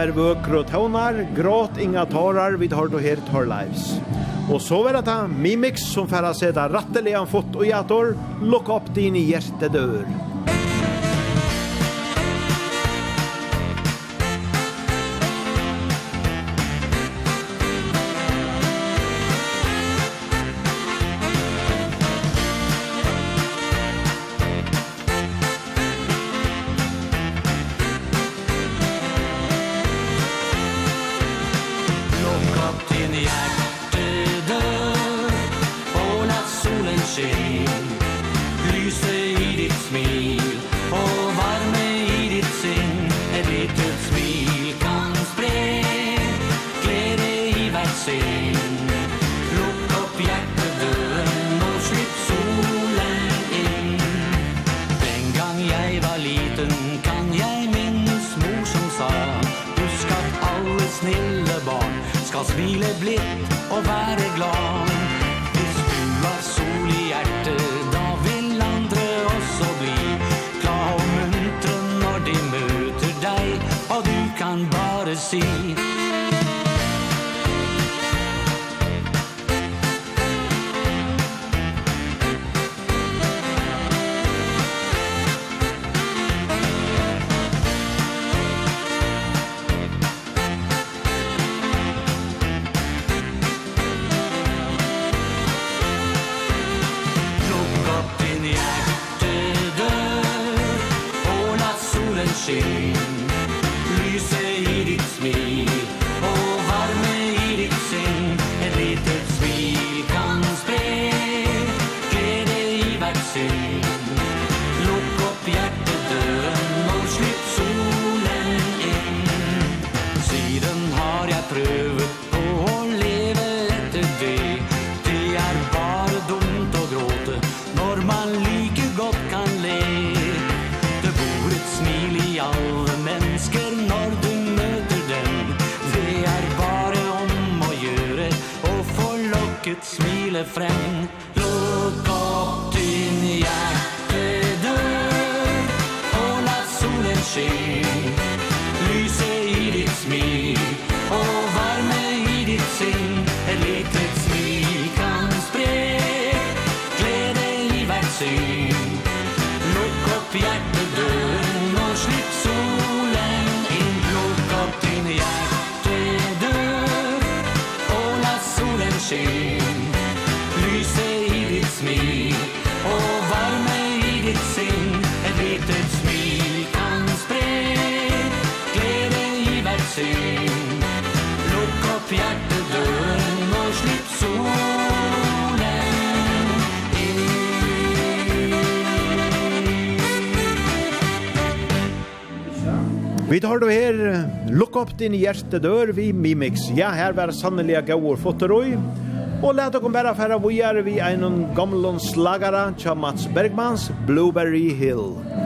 er vøkro tånar, gråt inga tårar, vi tar då her tår lives. Og så er det Mimix som færa seg da rattelig fått og jator, lukk opp din hjertedør. refräng fjärtedörren och slipp solen in Vi tar då her Look up din hjärtedörr vi Mimix Ja, her var sanneliga gåor fotoroj Og let dere bare fære vågjere vi en gamlens lagere til Mats Bergmans Blueberry Hill. Blueberry Hill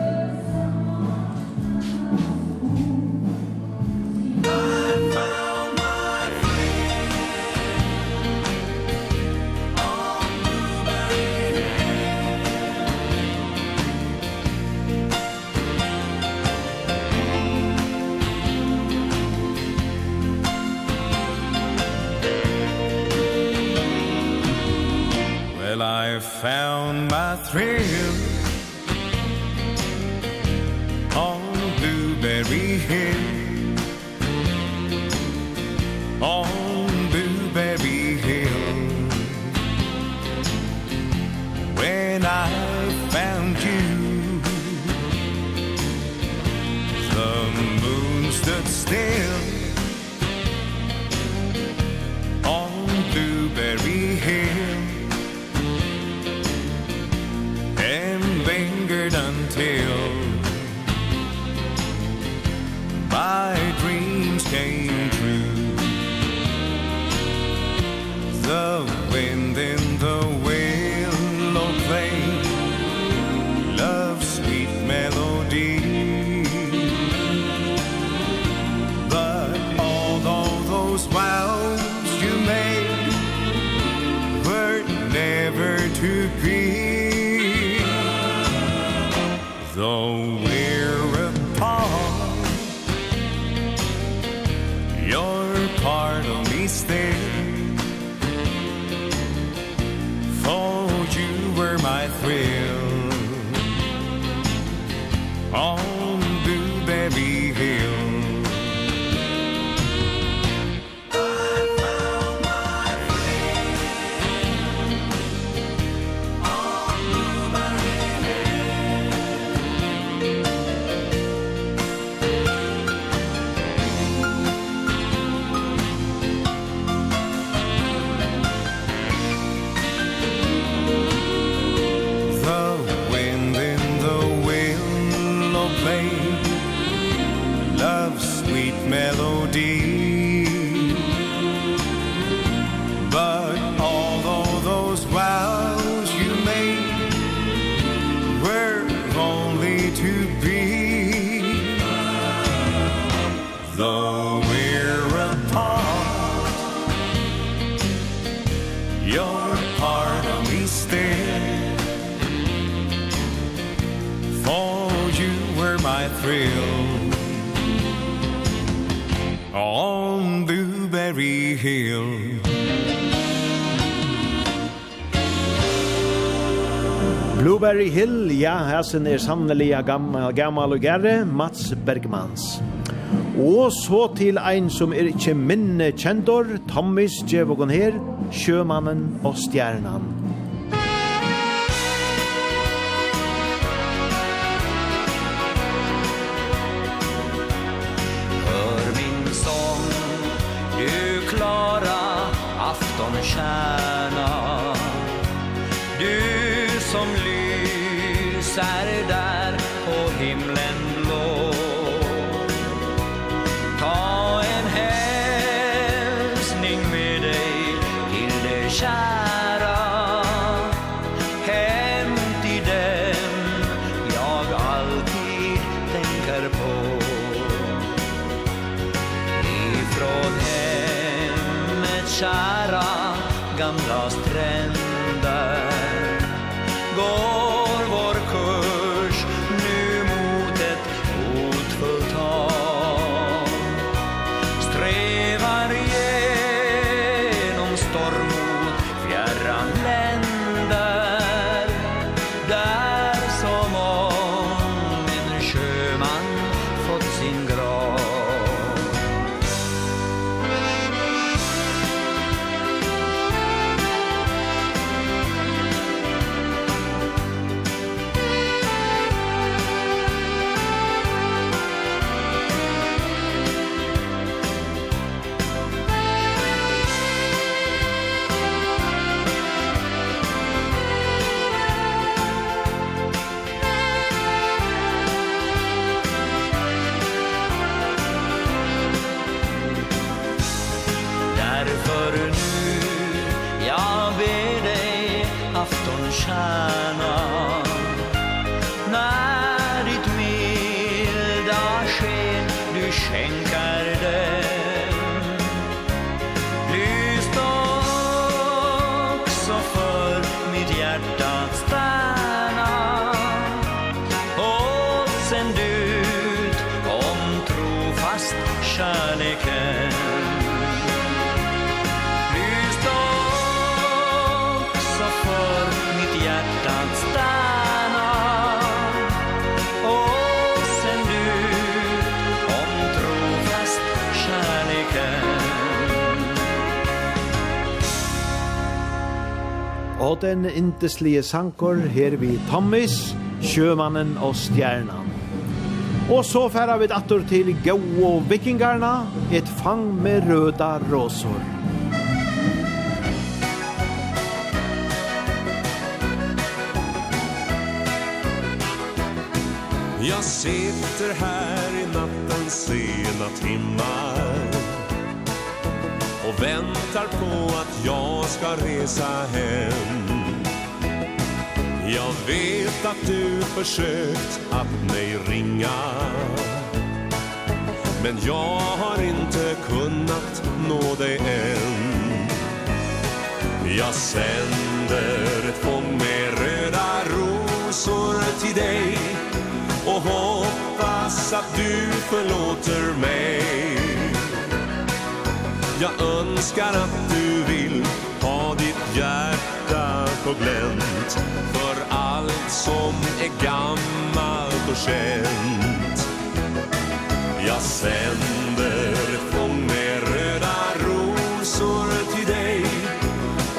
Jasen er sannelig gammal, gammal og gærre, Mats Bergmans. Og så til ein som er ikkje minne kjendor, Tommis Djevogon her, sjømannen og stjernan. en indeslige sankor her vi Thomas, sjømannen og stjernan. Og så færa vi attor til Gau og vikingarna, et fang med røda råsor. Jag sitter här i nattens sena timmar Och väntar på att jag ska resa hem Jag vet att du försökt att mig ringa. Men jag har inte kunnat nå dig än. Jag sänder ett fång med röda rosor till dig Och hoppas att du förlåter mig. Jag önskar att på glänt. För allt som är gammalt och känt Jag sänder fång med röda rosor till dig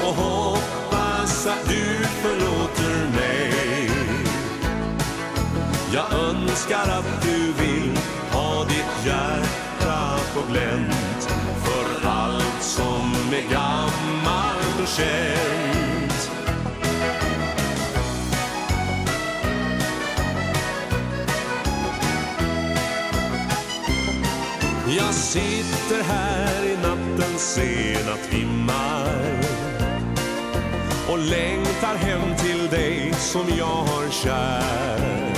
Och hoppas att du förlåter mig. Jag önskar att du vill ha ditt hjärta på glänt. För allt som är gammalt och känt sitter här i nattens sena timmar Och längtar hem till dig som jag har kär.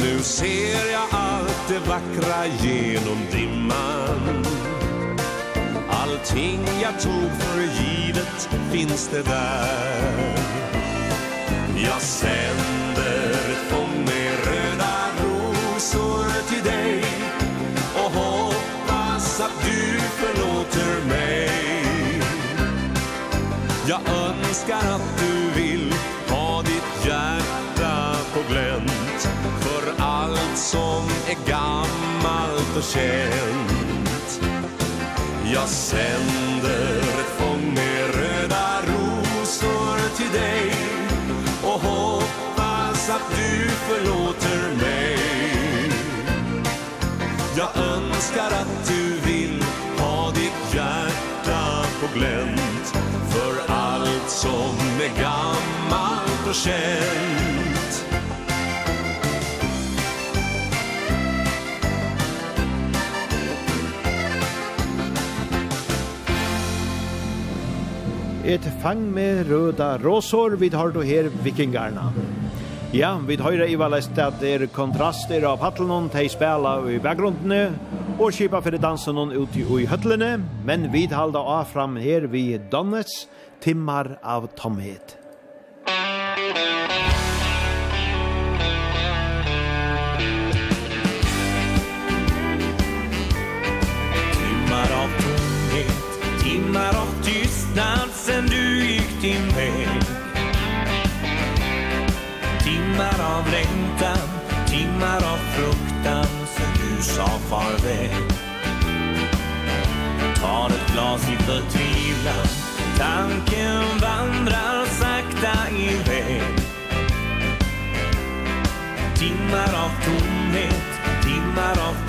Nu ser jag allt det vackra genom dimman. Allting jag tog för givet finns det där. Jag sänder önskar att du vill ha ditt hjärta på glänt. För allt som är gammalt och känt. Jag sänder ett fång med röda rosor till dig och hoppas att du förlåter mig. Jag önskar att du vill ha ditt hjärta på glänt. För allt som är gammalt och känt Et fang med röda rosor vid har du her vikingarna. Ja, vi høyre i valest at det er kontraster av hattelen til spela i bakgrunden og skipa for dansen ut i høtlene, men vi halda av fram her vi Donnets, timmar av tomhet. Timmar av tomhet, timmar av tystnad sen du gick din väg. Timmar av längtan, timmar av fruktan sen du sa farväl. Tar ett glas i förtvivlan, tanken Timmar av tomhet, timmar av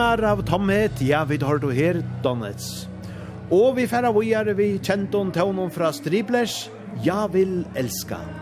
timmar av tomhet, ja, vi tar du her, Donets. Og vi færa vi er vi kjenton tøvnum fra Striblers, ja vil elska.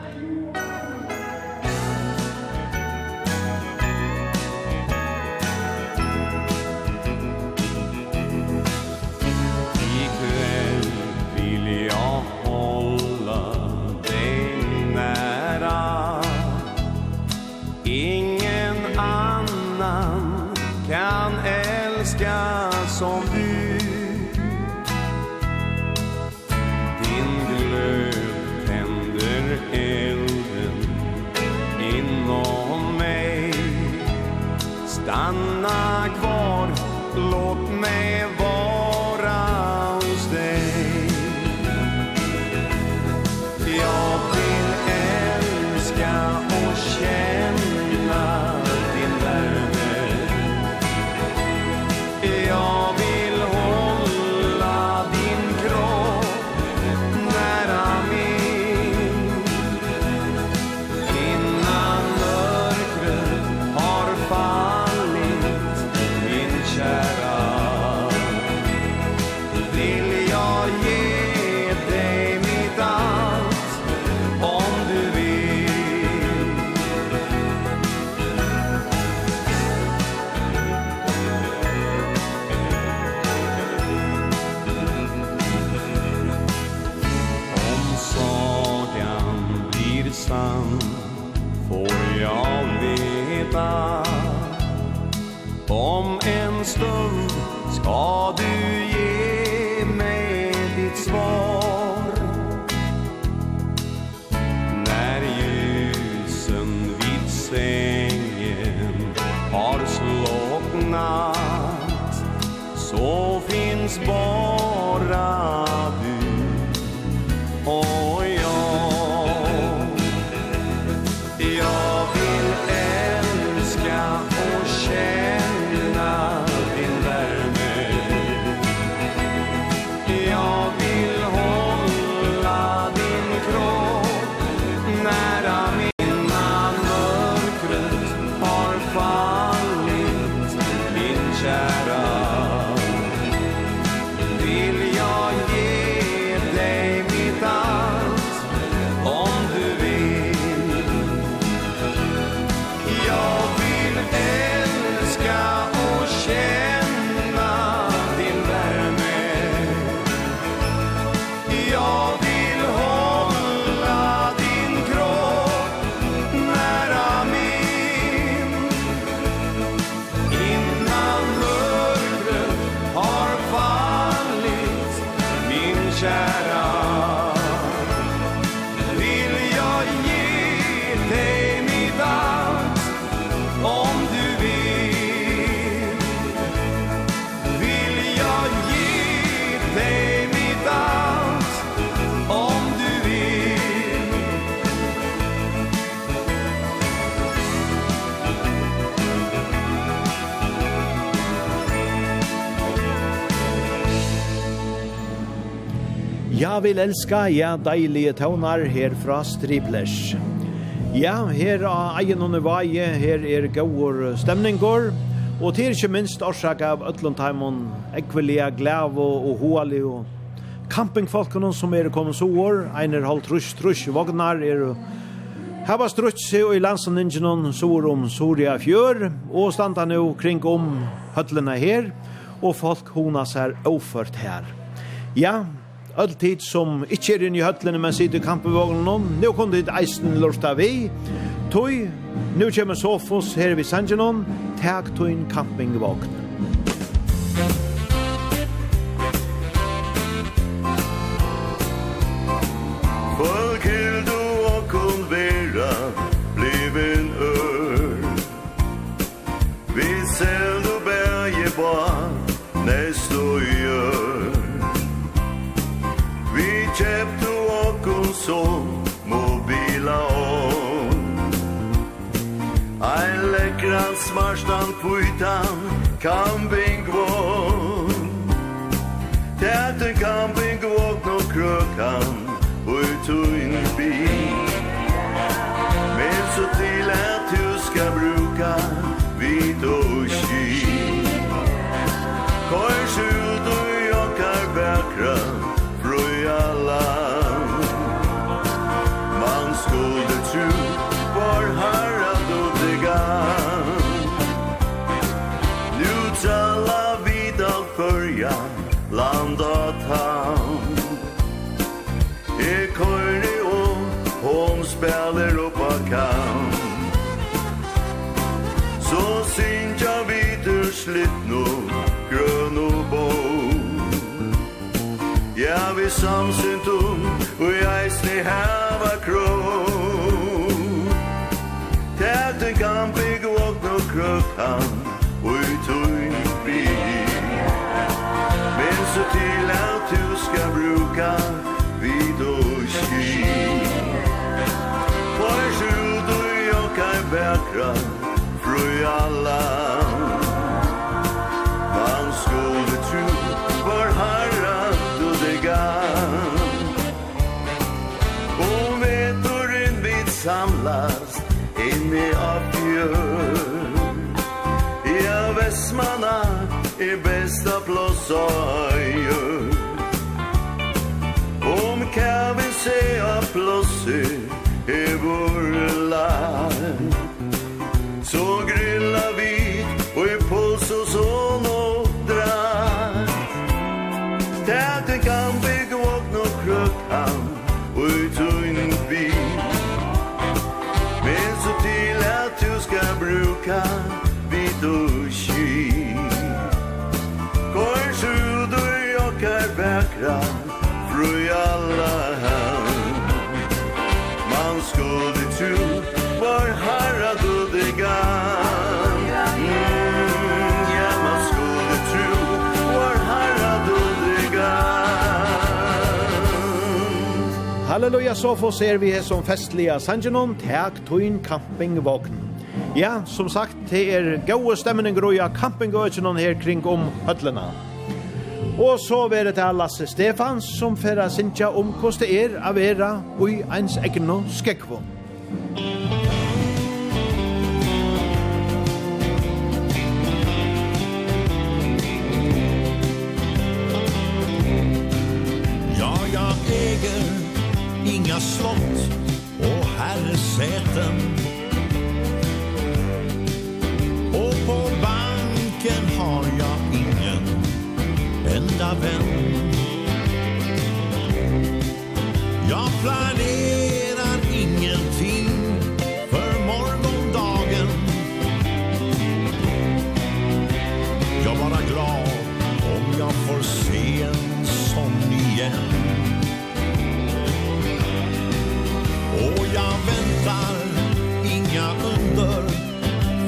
Vil elska, ja, deilige tøvnar her fra Striplers. Ja, her av egen under vaje, her er gaur stemningår, og til ikke minst årsak av Øtlandheimon, ekvelia, glavo og hoali og campingfolkene som er kommet så år, einer halv trus, trus, vognar er Hava strutsi og i landsaningenen sår om Soria fjør, og standa nu kring om høtlene her, og folk hona seg overført her. Ja, all tid som ikkje er inne i høtlene, men sitter i kampevågnen om, nå. Kom det eisen lorta vi, tøy, nå kommer Sofos her ved Sanjanon, tak tøyn kampingvågnen. Farstand puitan Camping vogn Täten camping vogn og krøkan og tuin bil kan Så synt jag vidur slitt nu grön och bo Ja, vi samsynt om och jag sni häva krå Täten kan bygga och nå krök han och i tog bil Men så till att du ska bruka väckra fröja alla Man skulle tro var herra du det gav Och vetorinn vid samlas inne av björn Ja, Vestmanna är bästa plåsöjön Om kan vi se av plåsö i vår Så grillar vi och i puls och så några Täten kan vi gå upp något krökan och ut och in vi Men så till att du ska bruka vid och kyl Kors ut och jag är väkra Fru alla här Halleluja, så får ser vi som festliga sangenon, teg tuin campingvogn. Ja, som sagt, det er gode stemninger og ja, campingvognen her kring om høtlene. Og så er det til Lasse Stefans som færa sinja om hvordan det er av era og i ens egne skekvån. Ja, ja, egen Våra slott och herresäten Och på banken har jag ingen enda vän Jag planerar jag väntar inga under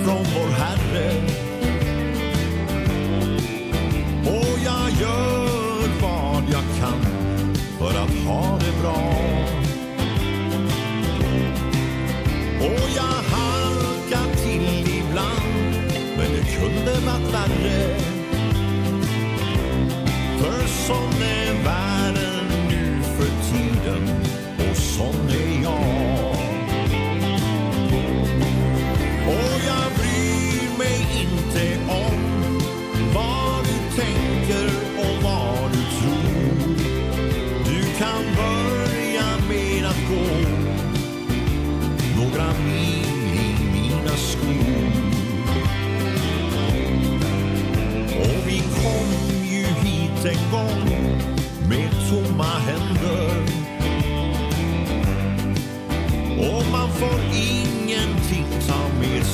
från vår Herre. Och jag gör vad jag kan för att ha det bra. Och jag halkar till ibland men det kunde varit värre. För som är värre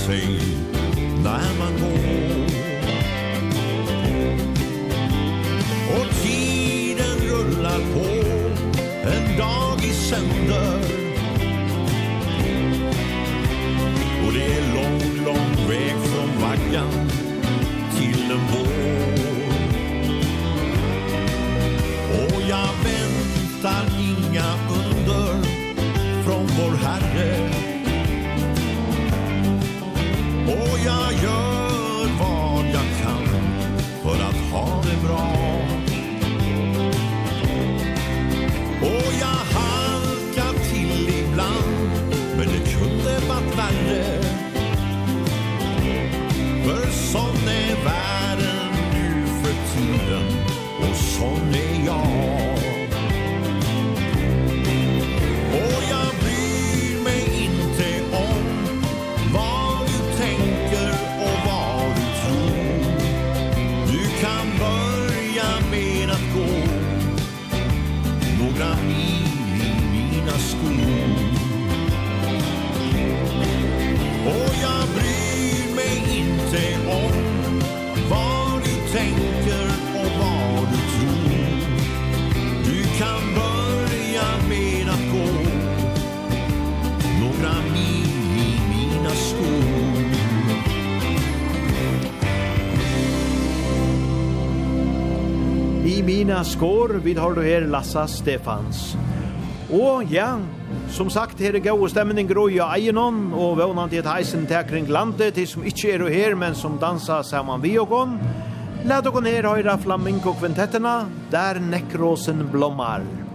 sängen när man går sån är jag. Nina Skår, vi har du her Lassa Stefans. Og ja, som sagt, her er gode stemning i Eienon, og vånant i et heisen til kring landet, til som ikke er her, men som dansa saman vi og Lad dere ned høyre flamingo-kvintettene, der nekrosen blommar.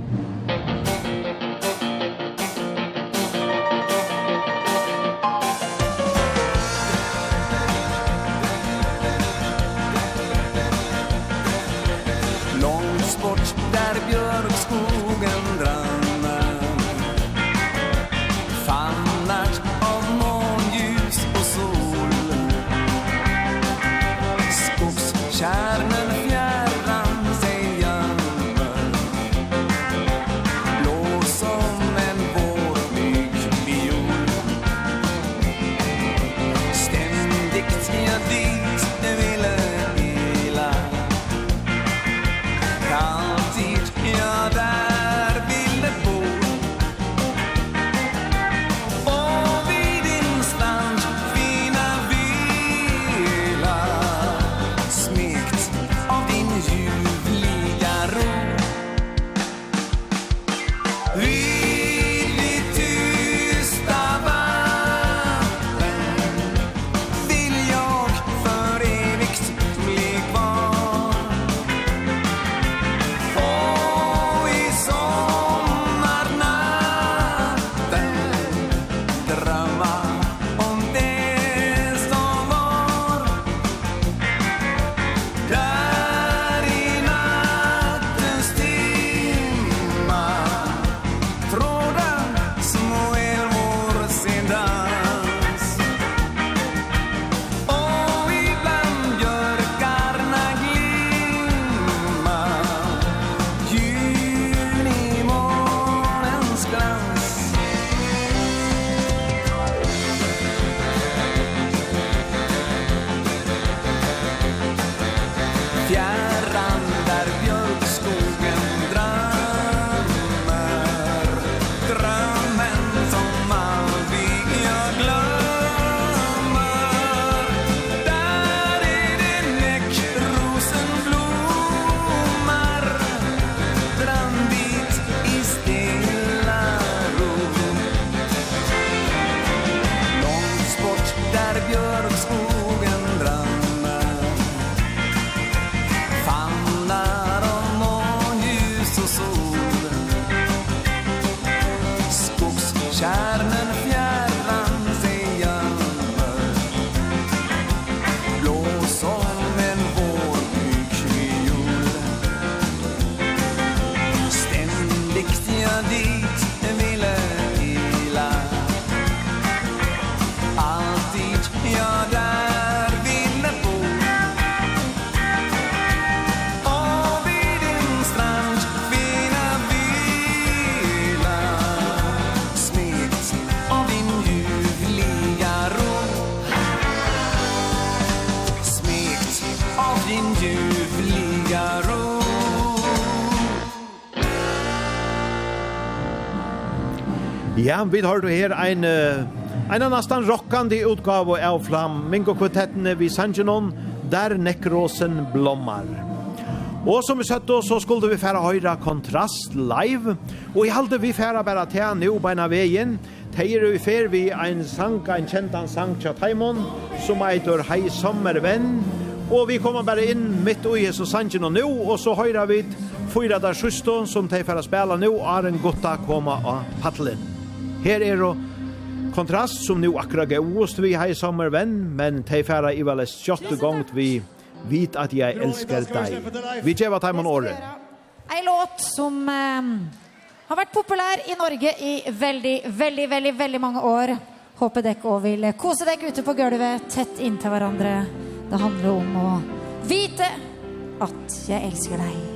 grandi Ja, vi har her en, en nesten rockande utgave av Flamingo-kvartettene vi Sanjanon, der nekrosen blommar. Og som vi sett oss, så skulle vi færa høyra kontrast live, og i halde vi færa bare til nu beina veien, Teir vi fer vi ein sang, ein kjentan sang tja Taimon, som eitur Hei Sommervenn, og vi kommer bare inn mitt ui Jesus Sanjen og nu, og så høyra vi fyra der sjusto som teir færa spela nu, Aren Gotta koma av paddelen. Her er og kontrast som nu akkurat gåst vi hei sommer venn, men tei færa i vel kjøttu gongt vi vit at jeg elsker deg. Vi tjeva taimon året. Ei låt som eh, har vært populær i Norge i veldig, veldig, veldig, veldig mange år. Håper dere også vil kose dere ute på gulvet, tett inntil hverandre. Det handler om å vite at jeg elsker deg.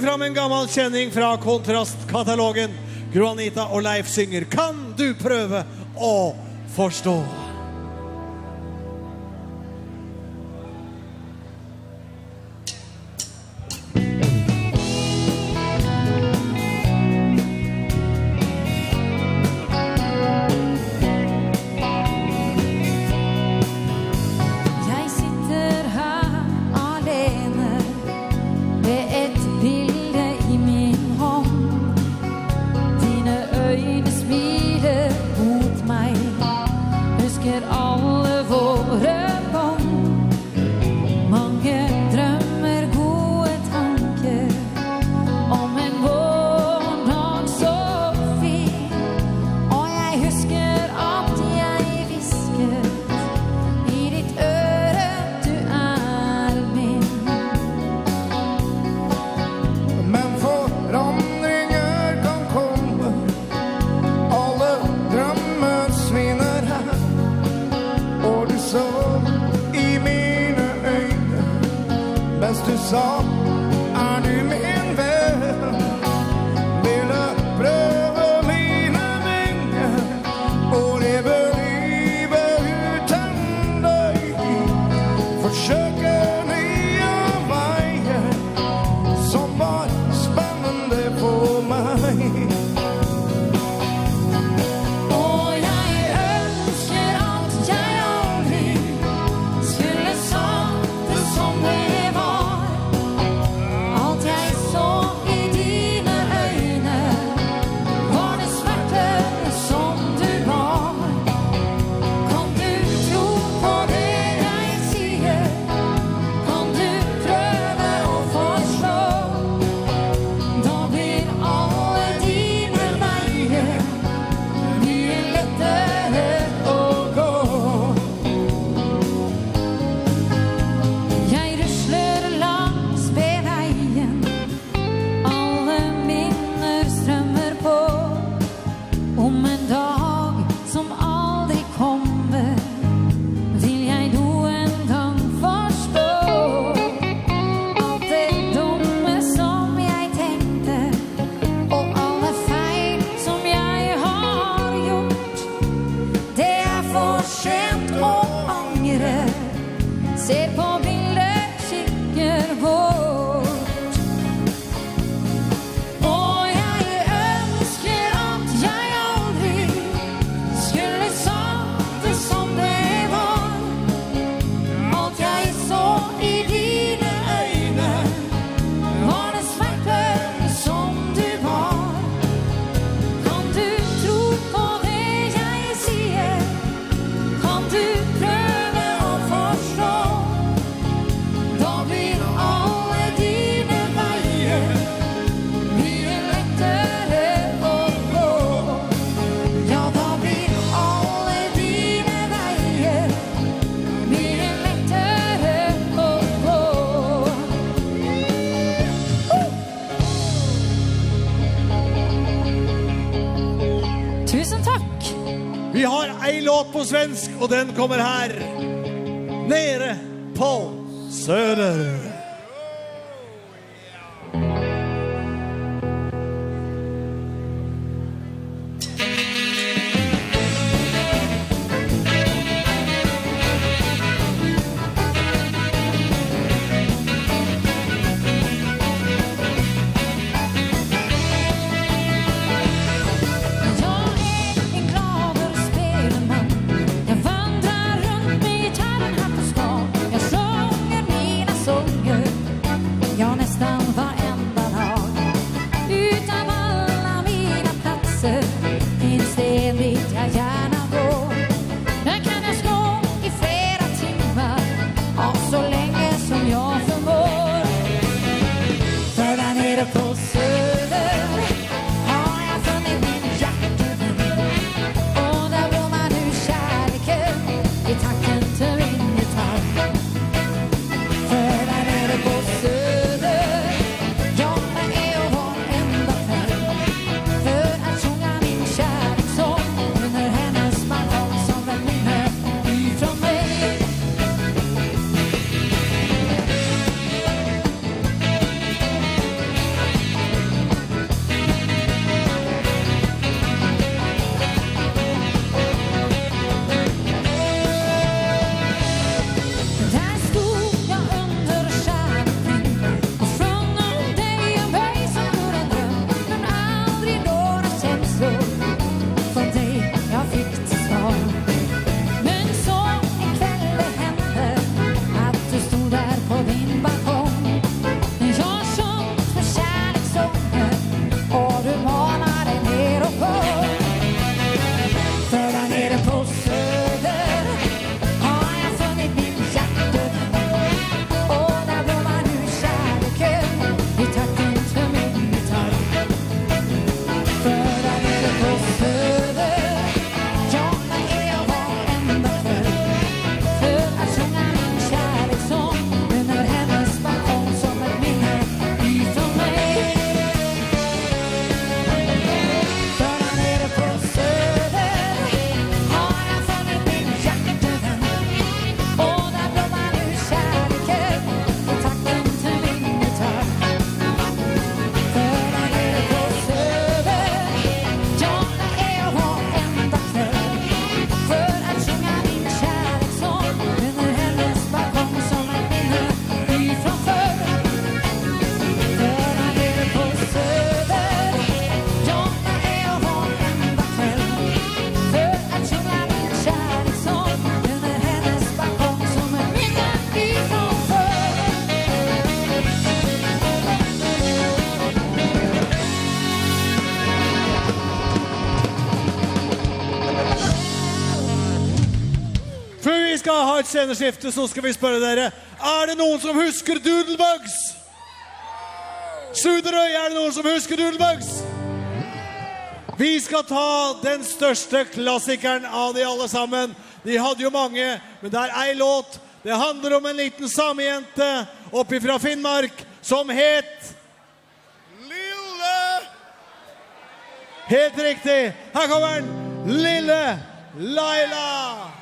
plocka fram en gammal känning från kontrastkatalogen. Gro Anita och Leif synger Kan du pröva å forstå? svensk, og den kommer her. Nere på Söder. sceneskifte så skal vi spørre dere Er det noen som husker Doodlebugs? Suderøy, er det noen som husker Doodlebugs? Vi skal ta den største klassikeren av de alle sammen. De hadde jo mange, men det er ei låt. Det handler om en liten samejente oppi fra Finnmark som het... Lille! Helt riktig. Her kommer den. Lille Laila!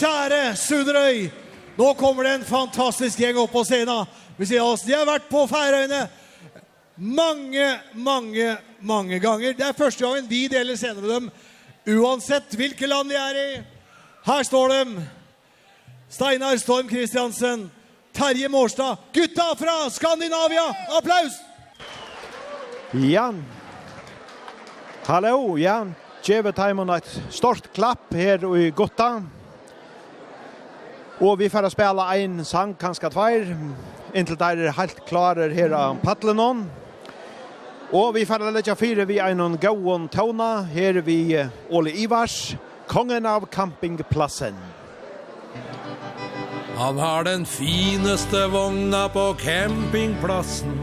kjære Suderøy. Nå kommer det en fantastisk gjeng opp på scenen. Vi ser oss, de har vært på Færøyene mange, mange, mange ganger. Det er første gangen vi deler scenen med dem, uansett hvilke land de er i. Her står de. Steinar Storm Kristiansen, Terje Mårstad, gutta fra Skandinavia. Applaus! Jan. Hallo, Jan. Gjevet Taimon, et stort klapp her i guttan. Og vi får spela en sang, kanskje tveir, inntil der er helt klarer her av Patlenon. hon. Og vi får legge fire vi ein noen gåon tåna, her vi Ole Ivars, kongen av campingplassen. Han har den fineste vogna på campingplassen.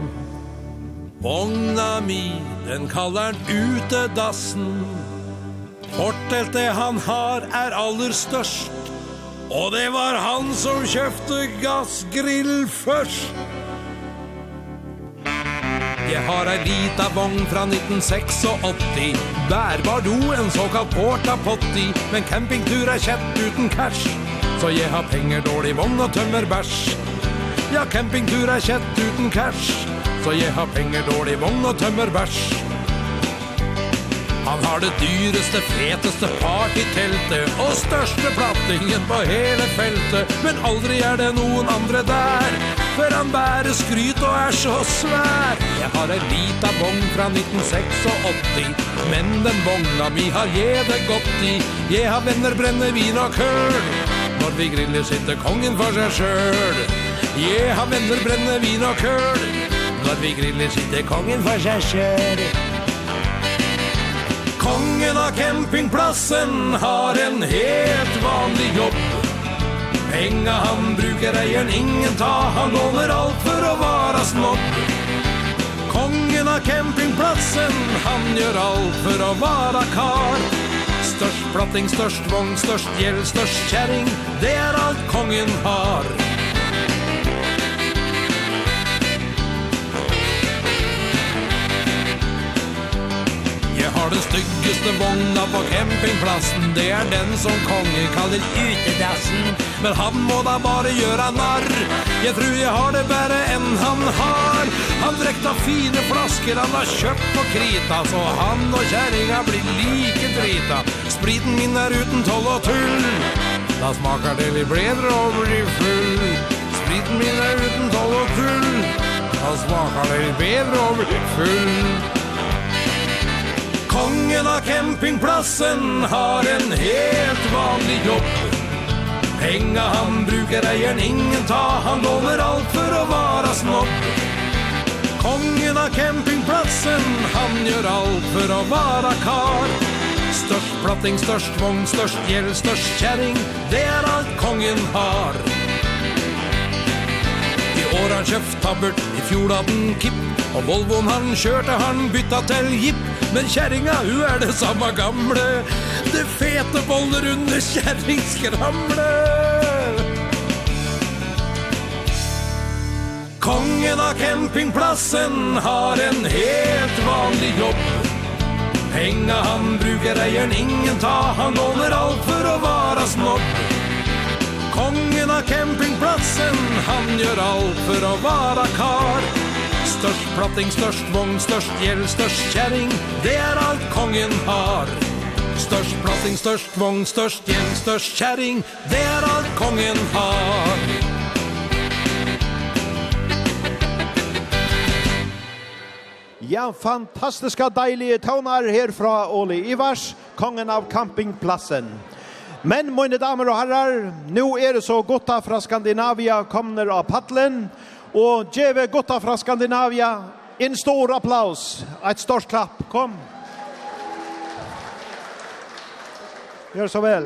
Vogna mi, den kaller han utedassen. Forteltet han har er aller størst. Og det var han som kjøpte gassgrill først. Jeg har ei lita vogn fra 1986 Bærbar do, en såkalt porta potti Men campingtur er kjett uten cash. Så jeg har penger, dårlig vogn og tømmer bæsj. Ja, campingtur er kjett uten cash. Så jeg har penger, dårlig vogn og tømmer bæsj. Han har det dyreste, feteste partyteltet Og største plattingen på hele feltet. Men aldri er det noen andre der For han bærer skryt og er så svær. Jeg har en lita bong fra 1986 Men den bonga mi har jeg det godt i. Jeg har venner, brennevin og køl Når vi griller sitter kongen for seg sjøl Jeg har venner, brennevin og køl Når vi griller sitter kongen for seg selv. Kongen av campingplassen har en helt vanlig jobb. Penga han brukar eieren ingen ta. Han låner allt för att vara snobb Kongen av campingplassen Han gör allt för att vara kar. Störst platting, störst vång, störst gjeld, störst kärring Det er alt kongen har. har den styggeste vogna på campingplassen. Det er den som kongen kaller utedassen. Men han må da bare gjøre narr. Jeg tror jeg har det bedre enn han har. Han drekta fine flasker han har kjøpt på krita Så han og kjæringa blir like drita. Spriten min er uten toll og tull. Da smaker det litt bedre og blir full. Spriten min er uten toll og tull. Da smaker det litt bedre og blir full. Kongen av campingplassen har en helt vanlig jobb. Penga han bruker eieren ingen ta. Han lover allt för att vara snopp Kongen av campingplassen Han gör allt för att vara kar. Störst platting, störst vång, störst gäll, störst kjæring Det er allt kongen har. I år han köpt tabbert, i fjor hade han kipp Och Volvoen han kjørte han bytta till jipp. Men kjerringa, hun er det samme gamle. Det fete boller under kjerringskramle. Kongen av campingplassen har en helt vanlig jobb. Penga han bruker eieren, ingen ta. Han låner alt for å vara snopp Kongen av campingplatsen, han gjør alt for å vara kar størst, platting størst, vogn størst, gjeld størst, kjæring, det er alt kongen har. Størst, platting størst, vogn størst, gjeld størst, kjæring, det er alt kongen har. Ja, fantastiska deilige tonar her fra Ole Ivars, kongen av campingplassen. Men, mine damer og herrar, nu er det så gotta fra Skandinavia kommer av paddlen, og Och Geve Gotta fra Skandinavia. En stor applaus. Ett stort klapp. Kom. Gör så väl.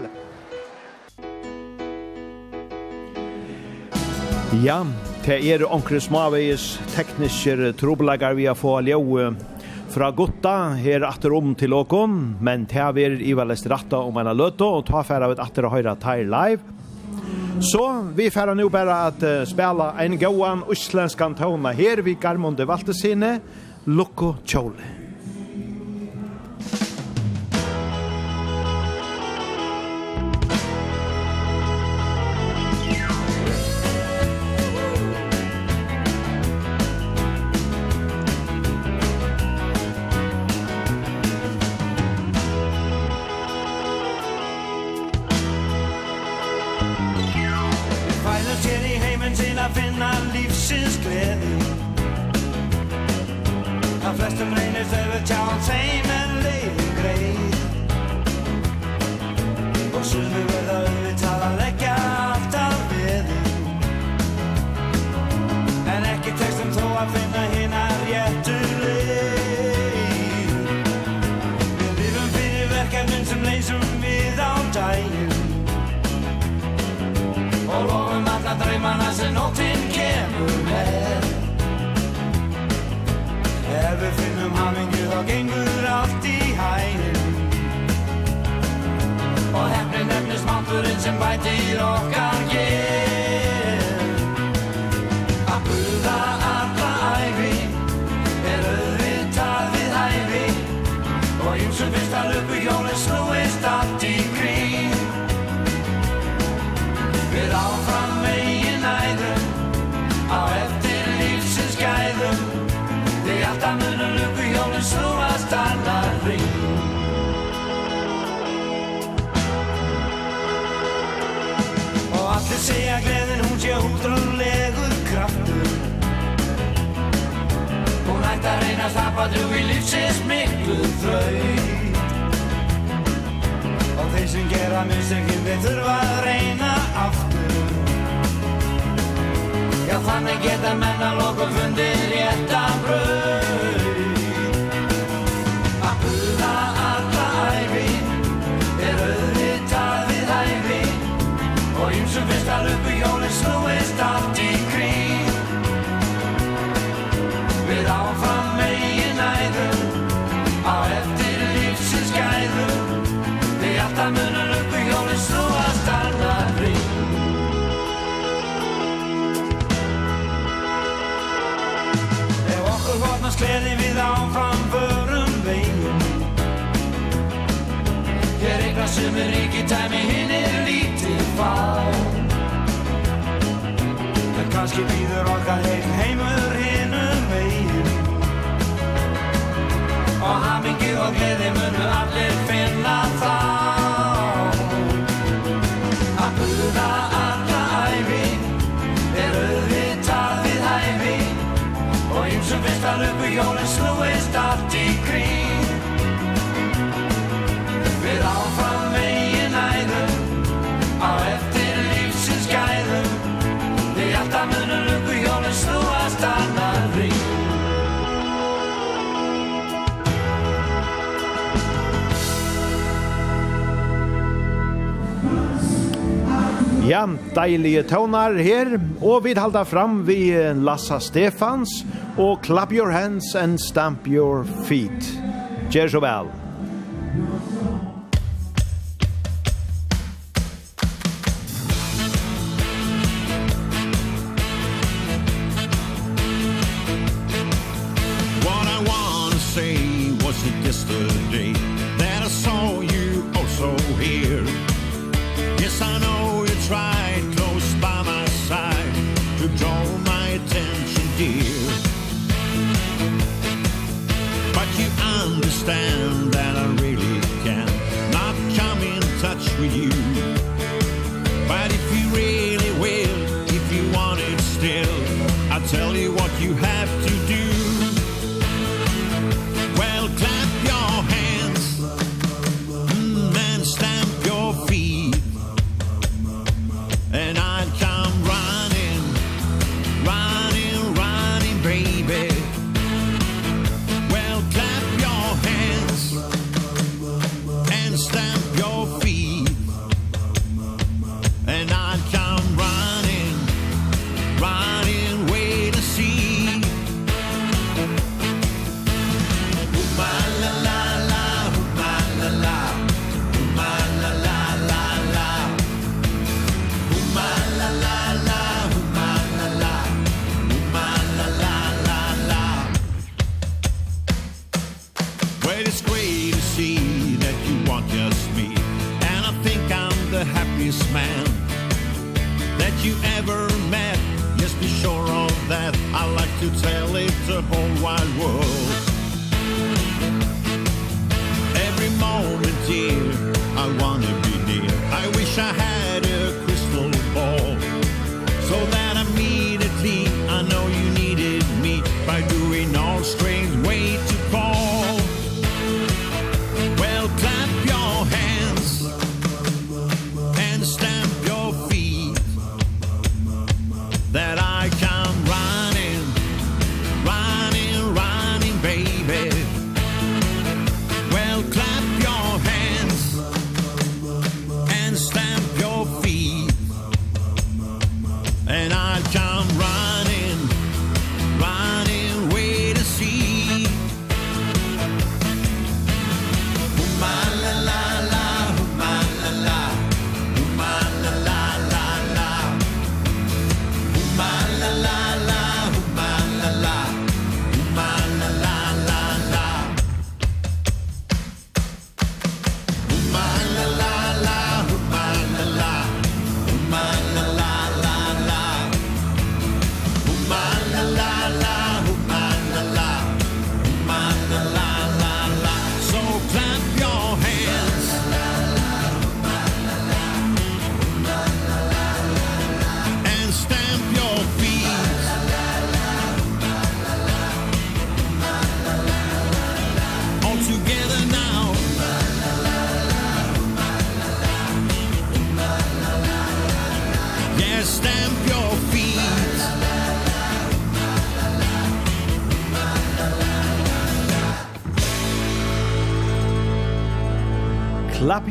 Ja, det er onkre smaveis tekniske trobelagar vi har få ljau fra gotta her atter om til åkon, men det er vi i velest ratta om en løte, og ta færre av et atter og høyre teir live. Så vi færa nu bara at uh, spela en gåan uslenskan tona her vi Garmonde Valtesine, Lukko Tjole. og gengur allt i hægin Og hefnin nefnist manturinn sem bætir okkar geir segja gleðin hún sé útráðlegur kraftur. Hún ætti að reyna að slappa drú í lífsins miklu þraut. Og þeir sem gera musikinn þeir þurfa að reyna aftur. Já þannig geta menna lokum fundir rétta bröð. behöver inte ta mig hinner lite fall En kanske bidrar okkar heim heimur hinnum vegin Og hamingju og gleði munu allir finna þá. Að buða alla ævi er auðvitað við hævi Og ymsum vestar uppu jólin snúist allt í kring. Ja, deilige tøvnar her, og vi halda fram vi Lassa Stefans, og Clap Your Hands and Stamp Your Feet. Gjør så vel!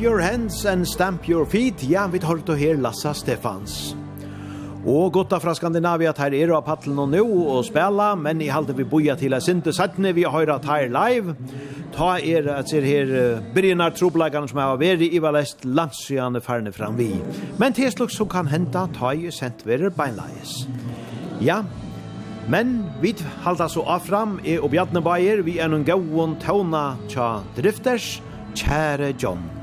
your hands and stamp your feet. Ja, vi tar til her Lassa Stefans. Og gotta fra Skandinavia at her er av paddelen og nå og spela, men i halte vi boja til at sinte sattne, vi har at her live. Ta er at ser her uh, Birginar Troblagan som har vært i Valest landsjane ferne fram vi. Men til slags som kan henta, ta i sent verer beinleis. Ja, Men vi halda så av fram i og Bjarne Bayer, vi er noen gauon tauna tja drifters, kjære John.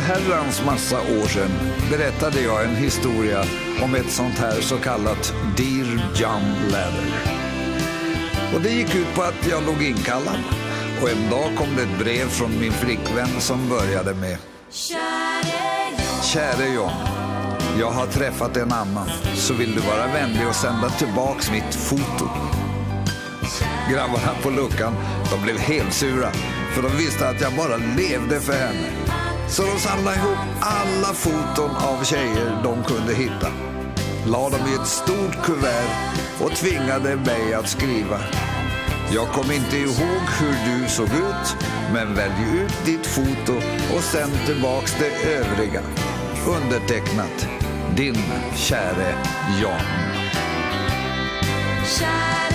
herrans massa år sedan berättade jag en historia om ett sånt här så kallat Dear John Leather. Och det gick ut på att jag låg inkallad. Och en dag kom det ett brev från min flickvän som började med Käre John, jag har träffat en annan så vill du vara vänlig och sända tillbaks mitt foto. Grabbarna på luckan, de blev helt sura för de visste att jag bara levde för henne. Så de samlade ihop alla foton av tjejer de kunde hitta. La dem i ett stort kuvert och tvingade mig att skriva. Jag kom inte ihåg hur du såg ut, men välj ut ditt foto och sänd tillbaks det övriga. Undertecknat, din käre Jan. Käre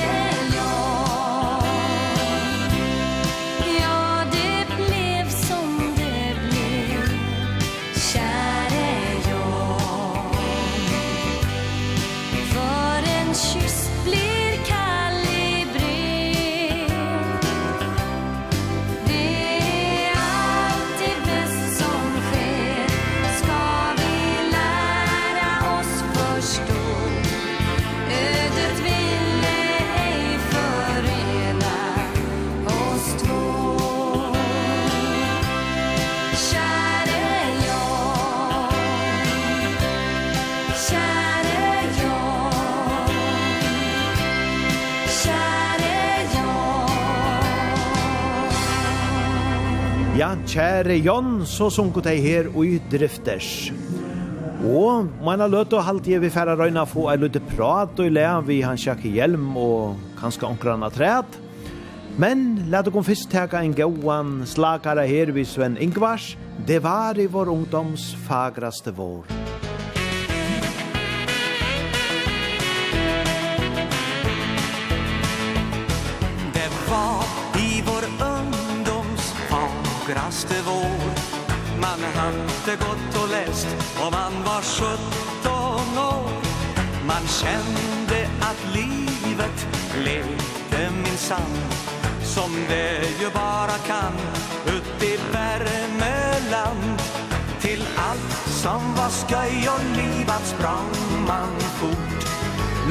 kjære Jon, så sunket jeg her og i drifters. Og man har løtt og halvtid vi færre røyna få en løtte prat og le vi han sjakk hjelm og kanskje omkrana træt. Men let dere først teka en gåan slakare her vi Sven Ingvars. Det var i vår ungdoms fagraste vår. senaste vår. Man hade gått och läst och man var 17 år. Man kände att livet levde minsann. Som det ju bara kan ut i Värmeland. Till allt som var sköj och livat sprang man fort.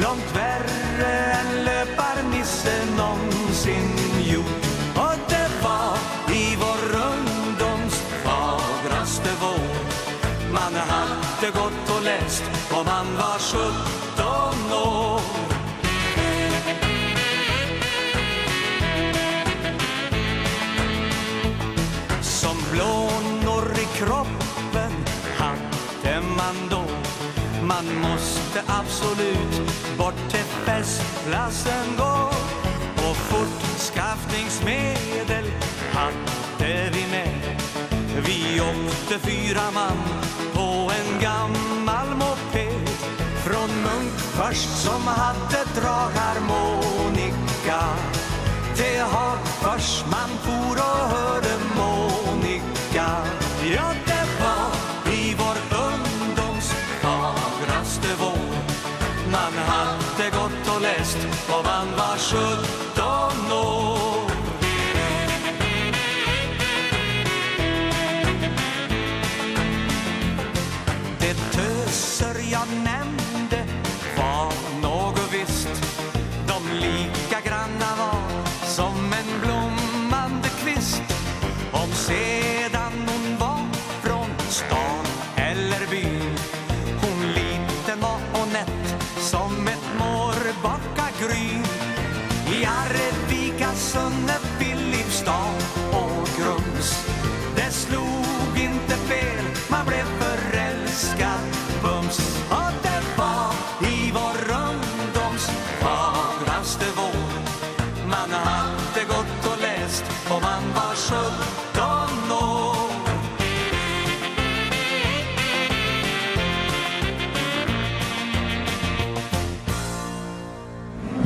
Långt värre än löparnisse någonsin. helst om han var 17 år. Som blånor i kroppen hade man då. Man måste absolut bort till festplatsen gå. Och fortskaffningsmedel hade vi med. Vi åkte fyra man. först som hade dragharmonika. Det har först man for och hörde Monika. Ja,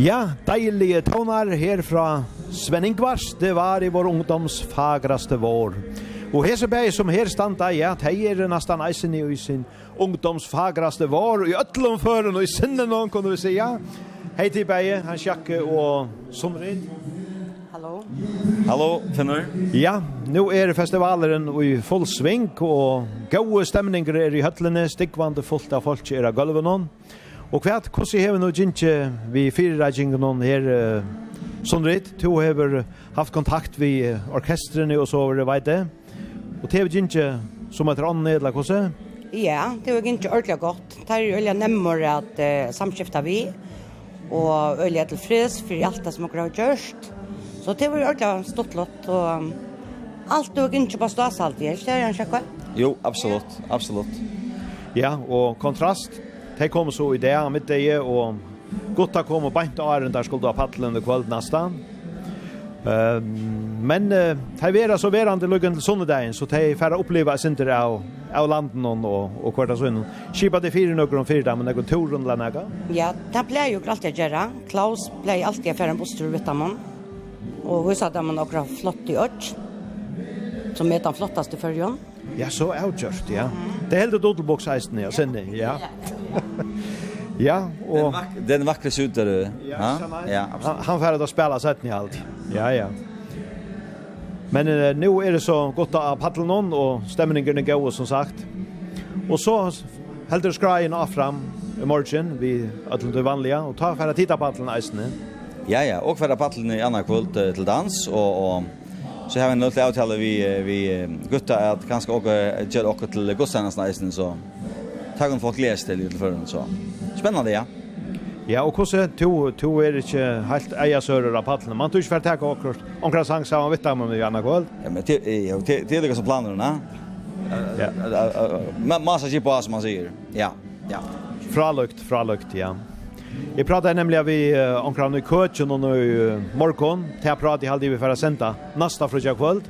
Ja, deilige tonar her fra Sven Ingvars, det var i vår ungdoms fagraste vår. Og hese bæg som her standa, ja, hei er nastan eisen i sin ungdoms fagraste vår, i ötlom føren og i sinnen noen, kunne vi sija. Hei til bæg, han sjakke og somrid. Hallo. Hallo, Finnur. Ja, nu er festivalen i full sving, og gode stemninger er i høtlene, stikkvande fullt av folk er av gulvenon. Ja. Og hva, hvordan har vi nå ikke vi fire noen her uh, Sondrit, Du har haft kontakt med orkestrene og så over det veit det. Og det er vi ikke som etter andre eller hvordan? Ja, det var ikke ordentlig godt. Det er ordentlig nemmer at uh, samskiftet vi, og øyelig ordentlig tilfreds for alt det som dere har gjort. Så det var ordentlig stått lott, og um, alt det var ikke på stas alltid, ikke det, Jan Sjekke? Jo, absolutt, absolutt. Ja, og kontrast, De kom så i det, mitt middag, og Gutta kom og beint av æren der skulle ha paddelen i kvöld nasta. Uh, men uh, de vera så verande luggen til sonnedagen, så de færre oppleva sinter av, av landen og, og hvert av sunnen. Kipa de fire nøkker om fire damen, nøkker tur eller nøkker? Ja, det ble jo alltid å gjøre. Klaus ble alltid å fære en bostur ut av man. Og hun sa at man akkurat flott i ørt, som er den flotteste førjon. Ja, så er det ja. Det er helt dodelboks ja, sinne, ja. ja, og... Den vakre du. ja, ja, absolutt. Han færre att spela setten i alt. Ja, ja. Men uh, nu er det så godt av paddelen hon, og stemningen er god, som sagt. Og så helder skrajen av fram i morgen, vi er til det vanlige, og ta færre titta paddelen eisen. Ja, ja, og færre paddelen i andre kvöld til dans, og, og så har vi nått att avtala vi vi gutta at ganska åka gör åka til Gossarnas nästan så takk om folk läst til lite förrän så spennende, ja Ja, og hvordan to, to er ikke helt eiersører av paddelen? Man tror ikke for å ta akkurat omkring sang sammen vitt om vi gjerne kveld? Ja, men det er det som planer, ne? Ja. Man maser ikke på som man sier. Ja, ja. Fralukt, fralukt, ja. Jag pratade nämligen vi omkring i køtjen og och nu morgon. jeg pratade jag hade vi förra senta nasta fredag kväll.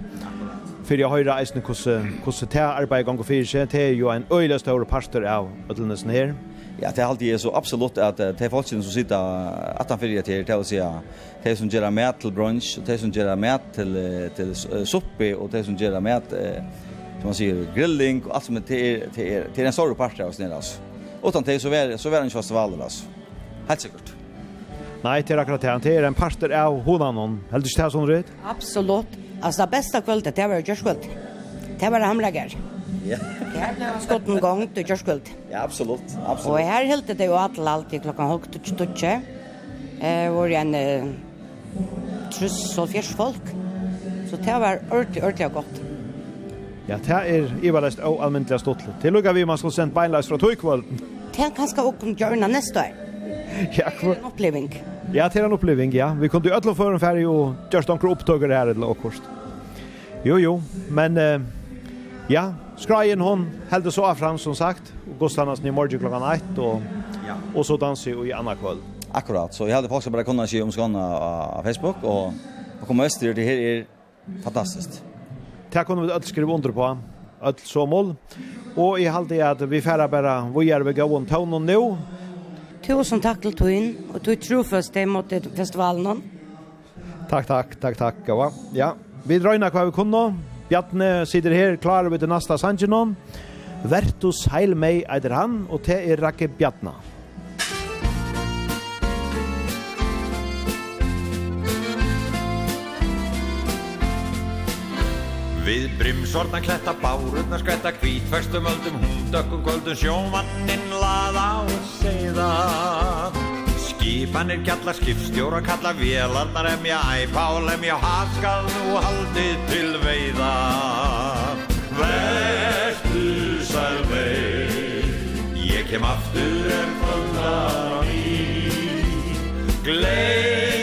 För jag har høyre eisne hvordan det kusse där arbete gång för sig. Det er ju en öjlig større pastor av ödelnesen här. Ja, det er alltid så absolutt at det er folk som sitter at han fyrir til til å si det som gjør med til brunch, det er som gjør med til, til suppe, og det som gjør med til, som man sier, grilling, og alt som er, til, til, til en større part av oss nere, altså. Utan det så var, så var det en festivaler, altså. Helt sikkert. Nei, det er akkurat det. Det er en parter av honan hon. Heldig ikke det sånn rett? Absolutt. Altså, det beste kvöldet, det var jo kjørskvöld. Det var hamlager. Ja. Her ble skott en gang til kjørskvöld. Ja, absolutt. absolutt. Og her helt det jo alt alltid klokkan halv til tutsi. Eh, var en eh, truss og fjers folk. Så det var ordentlig, ordentlig godt. Ja, det er ivalest og almindelig stått. Til lukka vi man skal sendt beinleis fra tøykvöld. Det er kanskje åkken gjørna neste år. ja, det är en upplevelse. Ja, det är en upplevelse, ja. Vi kunde ju ödla för en färg och just några det här eller och Jo, jo, men uh, ja, skrajen hon hällde så av fram som sagt. Och Gustavnas ny morgon klockan ett och, ja. och så dansade vi i annan kväll. Akkurat, så jag hade folk som bara kunnat se om Skåne av Facebook och, och komma öster, det här är fantastiskt. Tack kunde vi öll skriva under på, öll så mål. Och jag hade att vi färdar bara, vi är vi gå tonen nu. Tusen takk til Tuin, og du trofast det mot festivalen. Takk, takk, takk, takk, Gawa. Ja, vi drøyna hva vi kunne. Bjartne sitter her, klarer vi til nasta sangenon. Vertus heil meg, eider han, og te er rakke Bjartna. Við brimsorna kletta bárurnar skvetta kvít Festum öldum hundökkum kvöldum sjómanninn laða á seiða Skipanir kalla skipstjóra kalla vélarnar emja æpa og lemja haf skal nú haldið til veiða. Vertu sæl vei Ég kem aftur en kvöldar í Gleið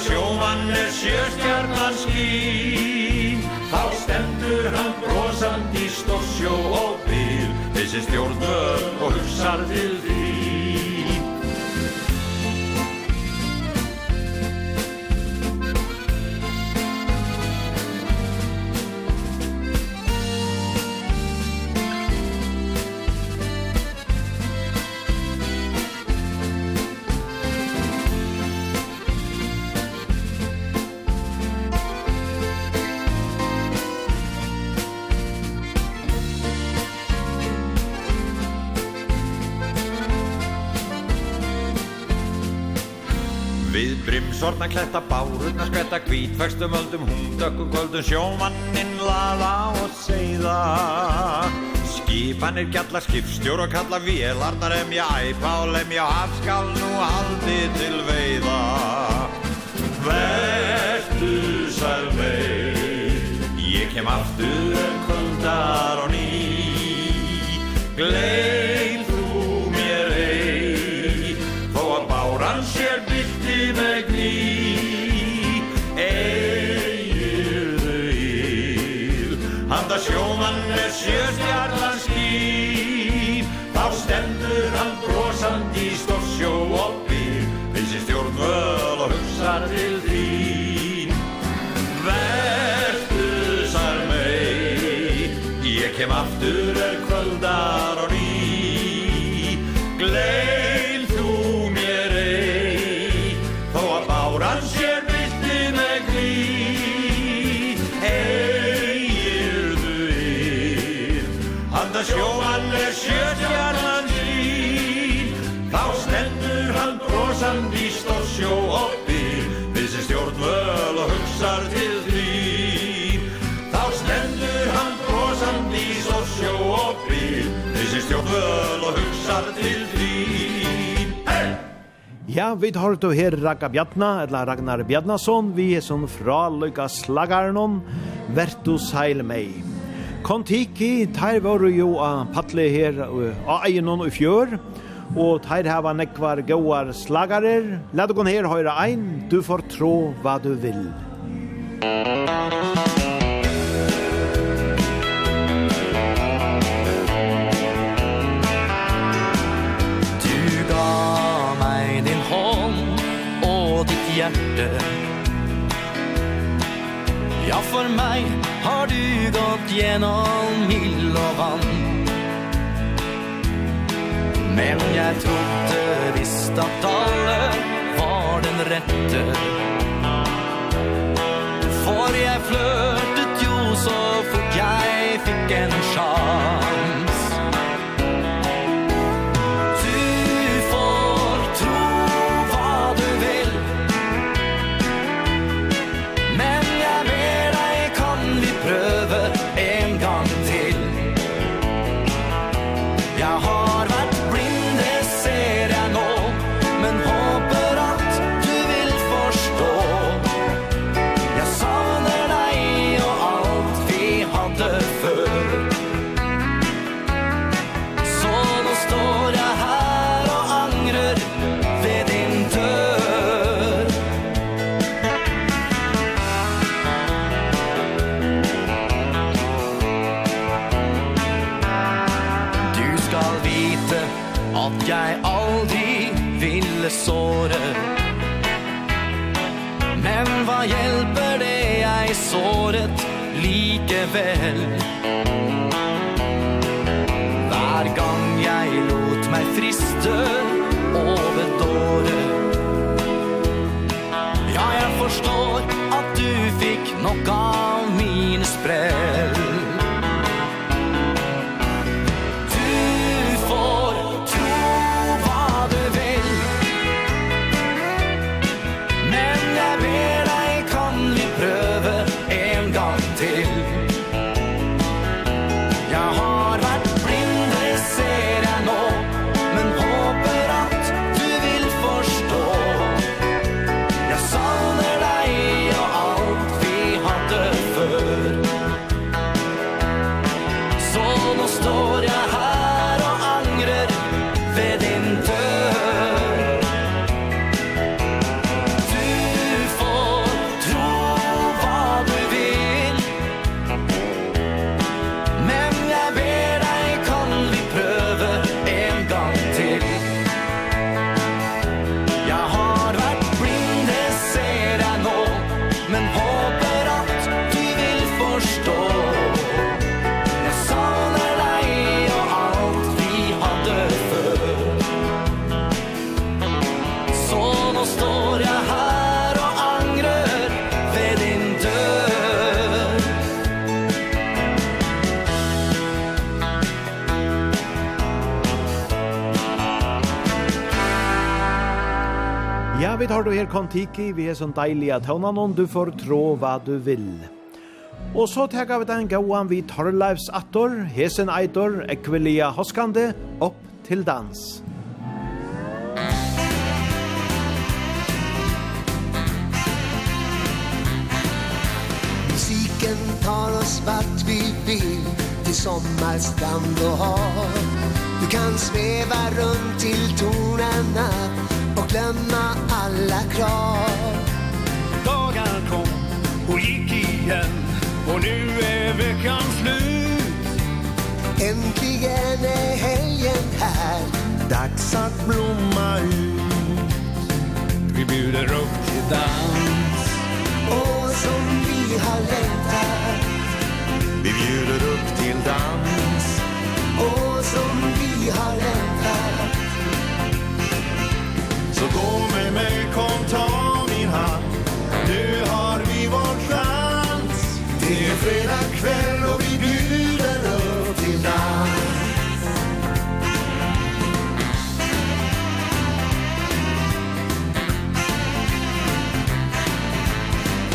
sjómann er sjöstjarnan skín. Þá stendur hann brosandi stórsjó og bíl. Þessi stjórnur og hugsar til þín sortna kletta bárutna skvetta kvít Förstum öldum hundökkum kvöldum sjómanninn laða og seiða Skipanir kalla skipstjór og kalla vélarnar emja æpa og lemja afskal nú haldi til veiða. Vertu sær vei Ég kem aftur en kvöldar og ný. Gleif sjöstjarnan skýr Þá stendur hann brosandi í stórsjó og býr Vilsi stjórnvöl og hugsar til þín Vertu sær mei Ég kem aftur er kvöldar og ný Ja, vi tar du her Ragga Bjartna, eller Ragnar Bjarnason, vi er som fra Løyga Slagarnon, Vertu Seil Mei. Kontiki, der var jo a patle her av egenon i fjør, og der hava nekvar gauar slagarer. La du her høyre ein, du får tro hva du vil. Musikk Ga meg din hånd og ditt hjerte. Ja, for meg har du gått gjennom hill og vann. Men jeg trodde visst at alle var den rette. For jeg flørtet jo så fort jeg fikk en sjans väl. Hver gang jeg lot meg friste over dåret Ja, jeg forstår at du fikk nok av mine sprell kontiki vi er sånn deilig at høvnene, du får tro hva du vil. Og så tega vi den gåan vi Torleivs attor, hesen eitor, ekvelia hoskande, opp til dans. Musiken tar oss vart vi vill till sommarstrand och hav. Du kan sveva runt till tonerna glömma alla krav. Dagar kom och gick igen Och nu är veckan slut. Äntligen är helgen här. Dags att blomma ut. Vi bjuder upp till dans. Och som vi har längtat. Vi bjuder upp till dans. Och som vi har längtat. Så gå med mig, kom ta min hand. Nu har vi vår chans. Det är fredag kväll och vi bjuder upp till dans.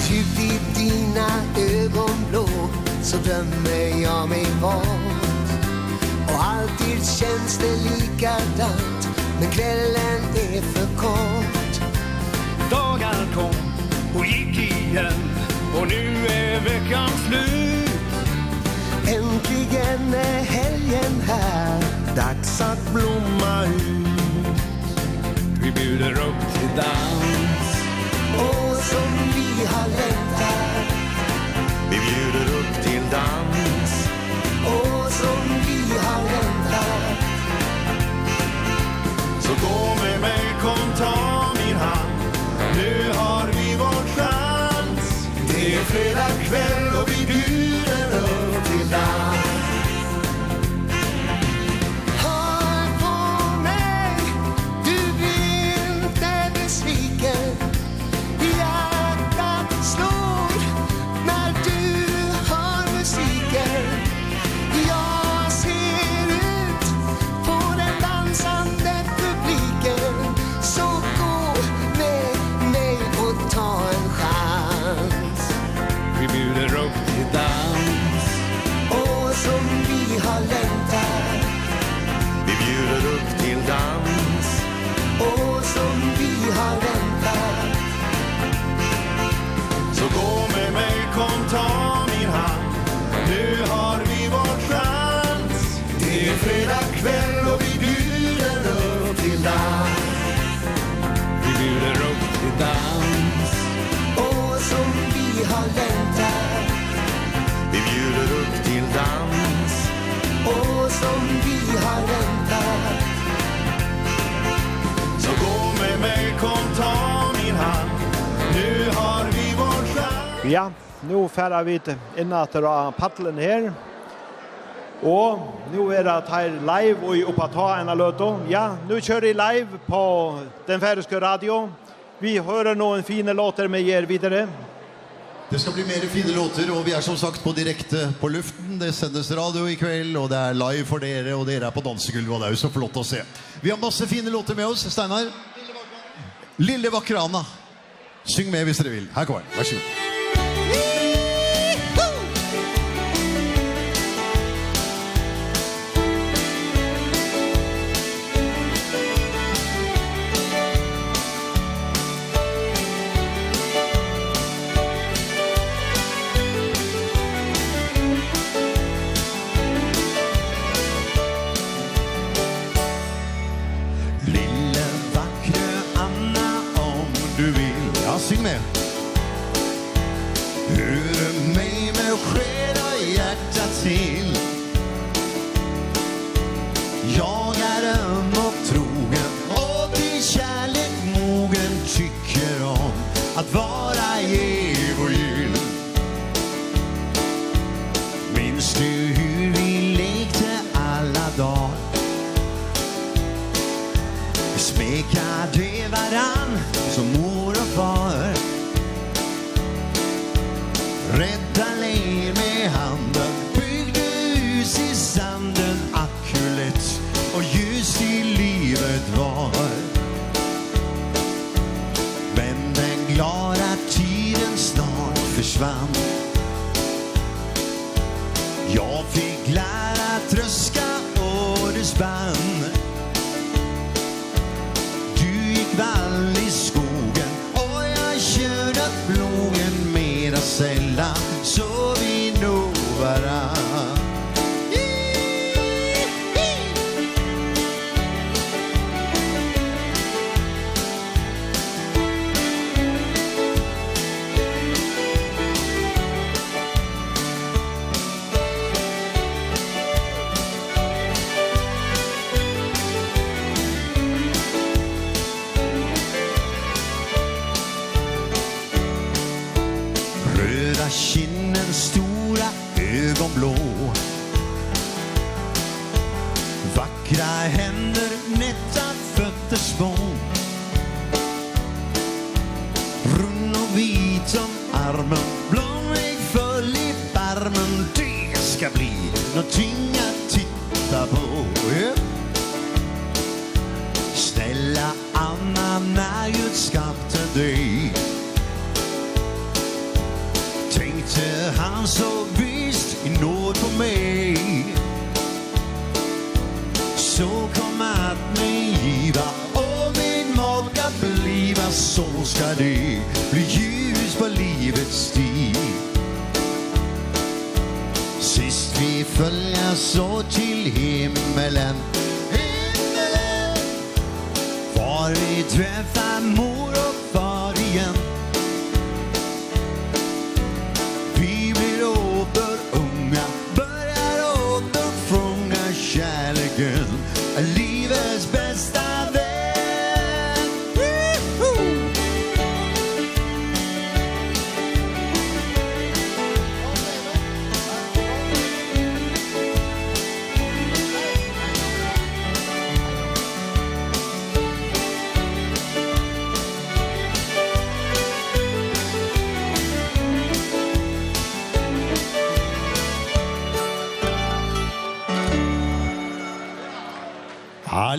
Typ i dina ögonblå Så drömmer jag mig bort. Och alltid känns det likadant. Men kvällen är för kort. Dagar kom och gick igen. Och nu är veckan slut. Äntligen är helgen här. Dags att blomma ut. Vi bjuder upp till dans. Och som vi har längtat. Vi bjuder upp till dans. Och som vi har längtat. gå med mig, kom ta min hand. Nu har vi vår chans. Det är fredag kväll och vi bjuder fredag kväll och vi bjuder upp till dans. Vi bjuder upp till dans. Och som vi har väntat Vi bjuder upp till dans. Och som vi har väntat Så gå med mig, kom ta min hand. Nu har vi vår chans. Ja, nu färdar vi innan att dra paddeln här. Og nu er det her live og i oppa ta en løto. Ja, nu kjører jeg live på den færøske radio. Vi hører noen fine låter med jer videre. Det skal bli mer fine låter, og vi er som sagt på direkte på luften. Det sendes radio i kveld, og det er live for dere, og dere er på dansegulvet, og det er jo så flott å se. Vi har masse fine låter med oss, Steinar. Lille Vakrana. Syng med hvis dere vil. Her kommer den. Vær så god.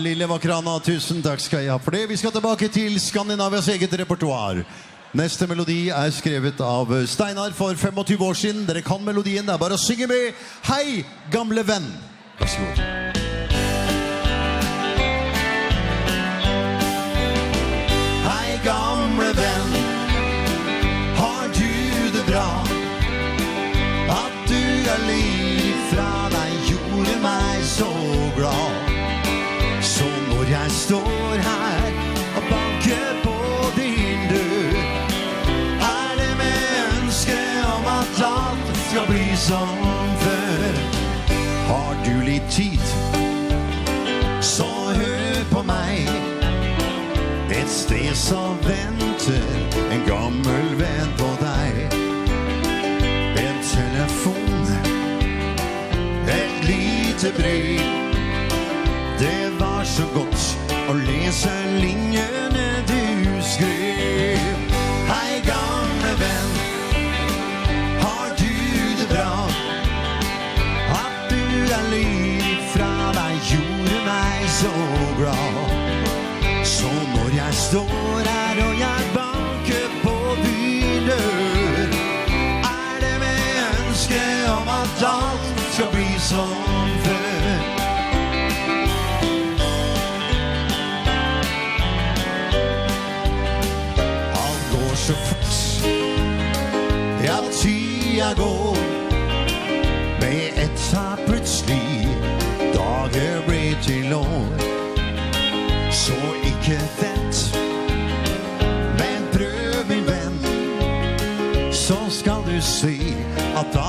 lille Vakrana, tusen takk skal jeg ha for det. Vi skal tilbake til Skandinavias eget repertoire. Neste melodi er skrevet av Steinar for 25 år siden. Dere kan melodien, det er bare å synge med. Hei, gamle venn! Vær så god. som før Har du litt tid Så hør på meg. Et sted som venter En gammel venn på deg. En telefon Et lite brev. Det var så godt Å lese linjene du skrev. så bra. Så når jeg står her og jeg banker på din dør Er det med ønske om at alt skal bli så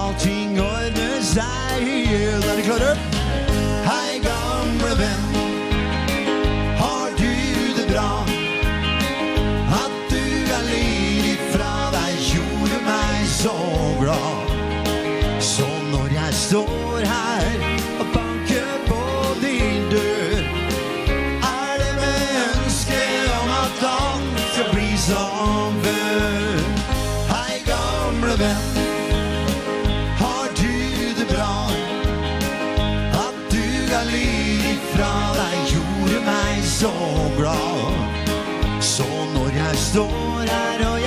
allting ordner seg Er det klare? opp så glad Så når jeg står her og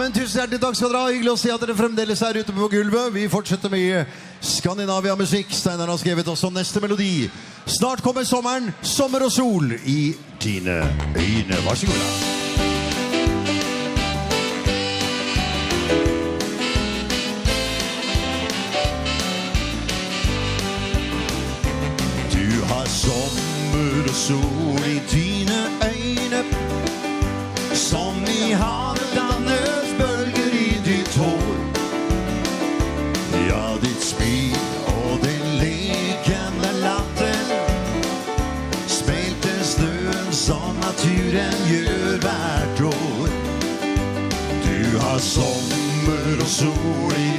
Amen, tusen hjertelig takk skal dere ha. Hyggelig å se at dere fremdeles er ute på gulvet. Vi fortsetter med Skandinavia-musikk. Steinar har skrevet også neste melodi. Snart kommer sommeren, sommer og sol i dine øyne. Vær så god. Da. sommer og sol i dine sol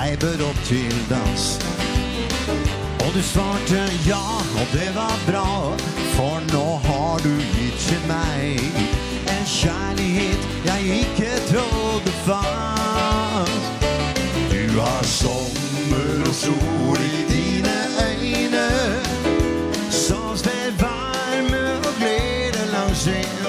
jeg bød opp til dans. Og du svarte ja, og det var bra. For nå har du gitt til meg En kjærlighet jeg ikke trodde fast Du har sommer og sol i dine øyne Som spør varme og glede langs en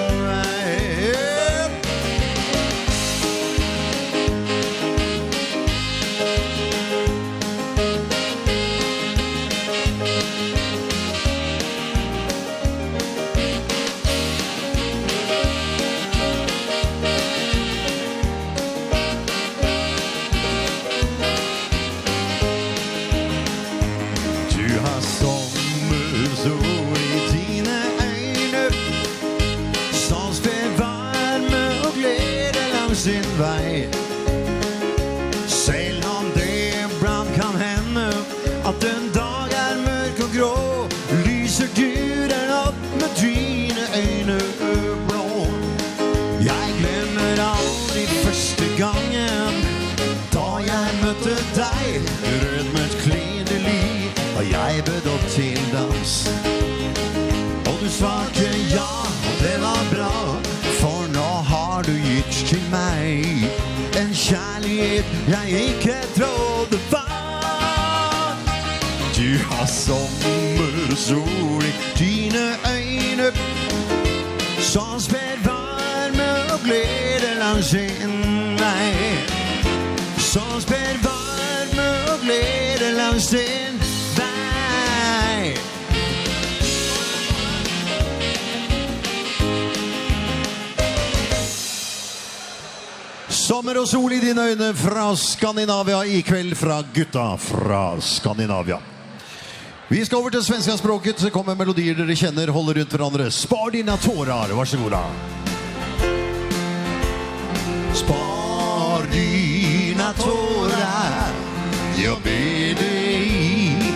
svake ja, det var bra. For nå har du gitt til meg En kjærlighet jeg ikke trodde var Du har sommersol i dine øyne Som sped varme og glede langs en vei. Som sped varme og glede langs en Sommer og sol i dine øyne fra Skandinavia i kveld fra gutta fra Skandinavia. Vi skal over til svenska språket, så kommer melodier dere kjenner, holder rundt hverandre. Spar dina tårar, vær så god da. Spar dina tårar, jag ber dig.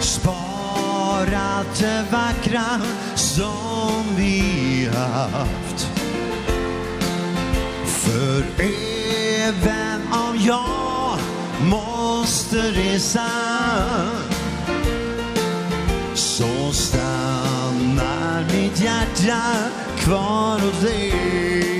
Spar allt det vackra som vi har. För även om jag måste resa Så stannar mitt hjärta kvar hos dig.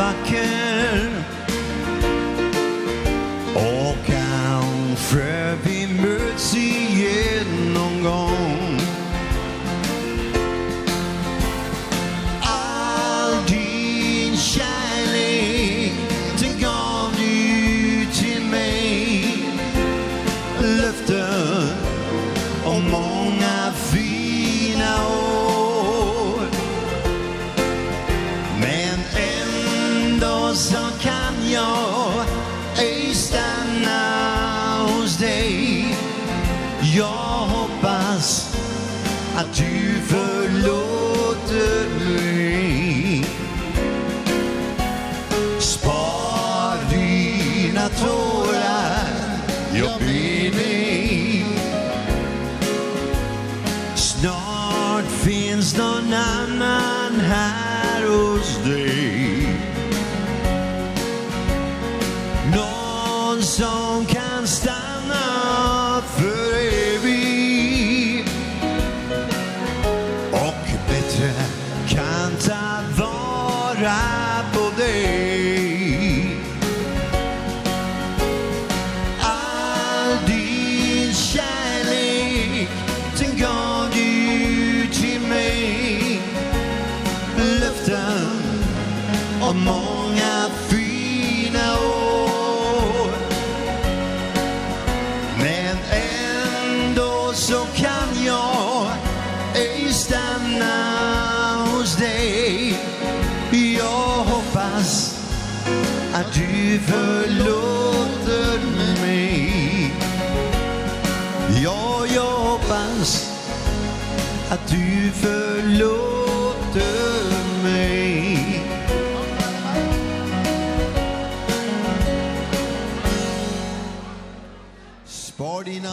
vacker.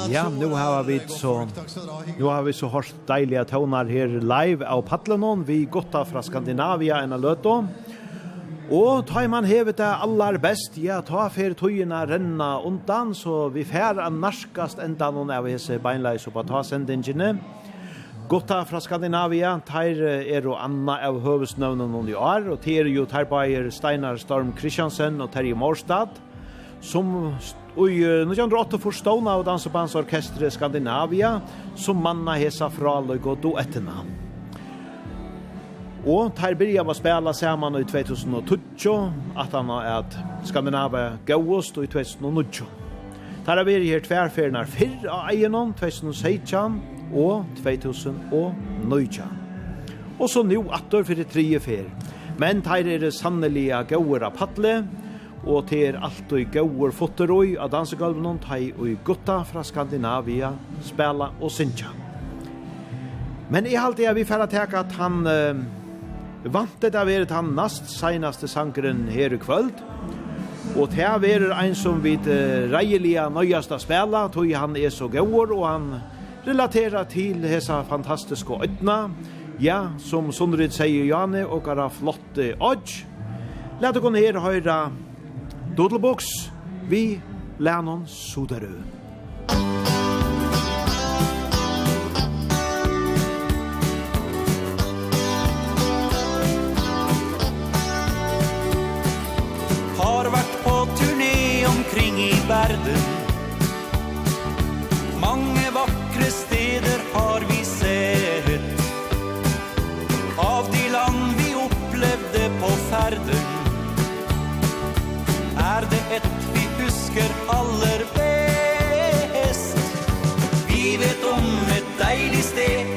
Ja, nu har vi så nu har vi så hårt deilige tonar här live av Patlenon vi gotta fra Skandinavia en Løto. Og tar man hevet det allar best, ja, ta fer tøyina renna undan, så vi fer an narskast enda noen av hese beinleis oppa ta sendingene. Gotta fra Skandinavia, tar er og Anna av høvesnøvnen noen i år, og tar jo tar bæger Steinar Storm Kristiansen og Terje Morstad, som Og i 1908 forstående av dans- og Skandinavia, som manna hesa fra løg og doettene. Og der byrja var spela saman i 2012, at han har et Skandinavia gauost i 2012. Der har vært her tverferner fyrr av egenom, 2016 og 2019. Og så nu atter fyrir tredje fer. Men der er det sannelige gauer av paddle, og det er alt og gauur fotter og av dansegulven tei og gutta fra Skandinavia spela og synja. Men i halte jeg vi færa teka at han uh, vant det av eret han nast seinaste sangren her i kvöld. Og til av eret ein som vid uh, reilige nøyast spela tog han er så gauur og han relaterar til hesa fantastiske ødna ja, som Sundrid sier Jane og gara flotte odds Lad oss gå her og høre Doodlebox vi Lennon Soderud. Har vært på turné omkring i verden Mange vakre steder har vi smaker aller best. Vi vet om et deilig sted.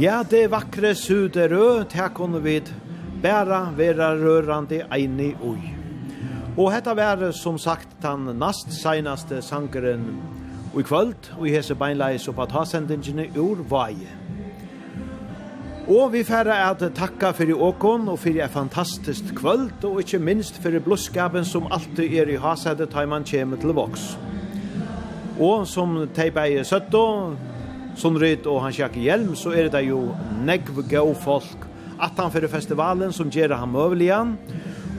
Ja, det vakre Suderø, her kunne vi bæra vera rørande eini ui. Og hetta var som sagt den nast seinaste sangeren i kvöld, og i hese beinleis og patasendingene ur vaje. Og vi færre at takka fyrir åkon og fyrir et fantastisk kvöld og ikkje minst fyrir blusskapen som alltid er i hasæde taiman kjem til voks. Og som teipa i søtto, Sundrit og han Jack Hjelm så er det jo negv go folk at han fyrir festivalen som gjør han møvelian.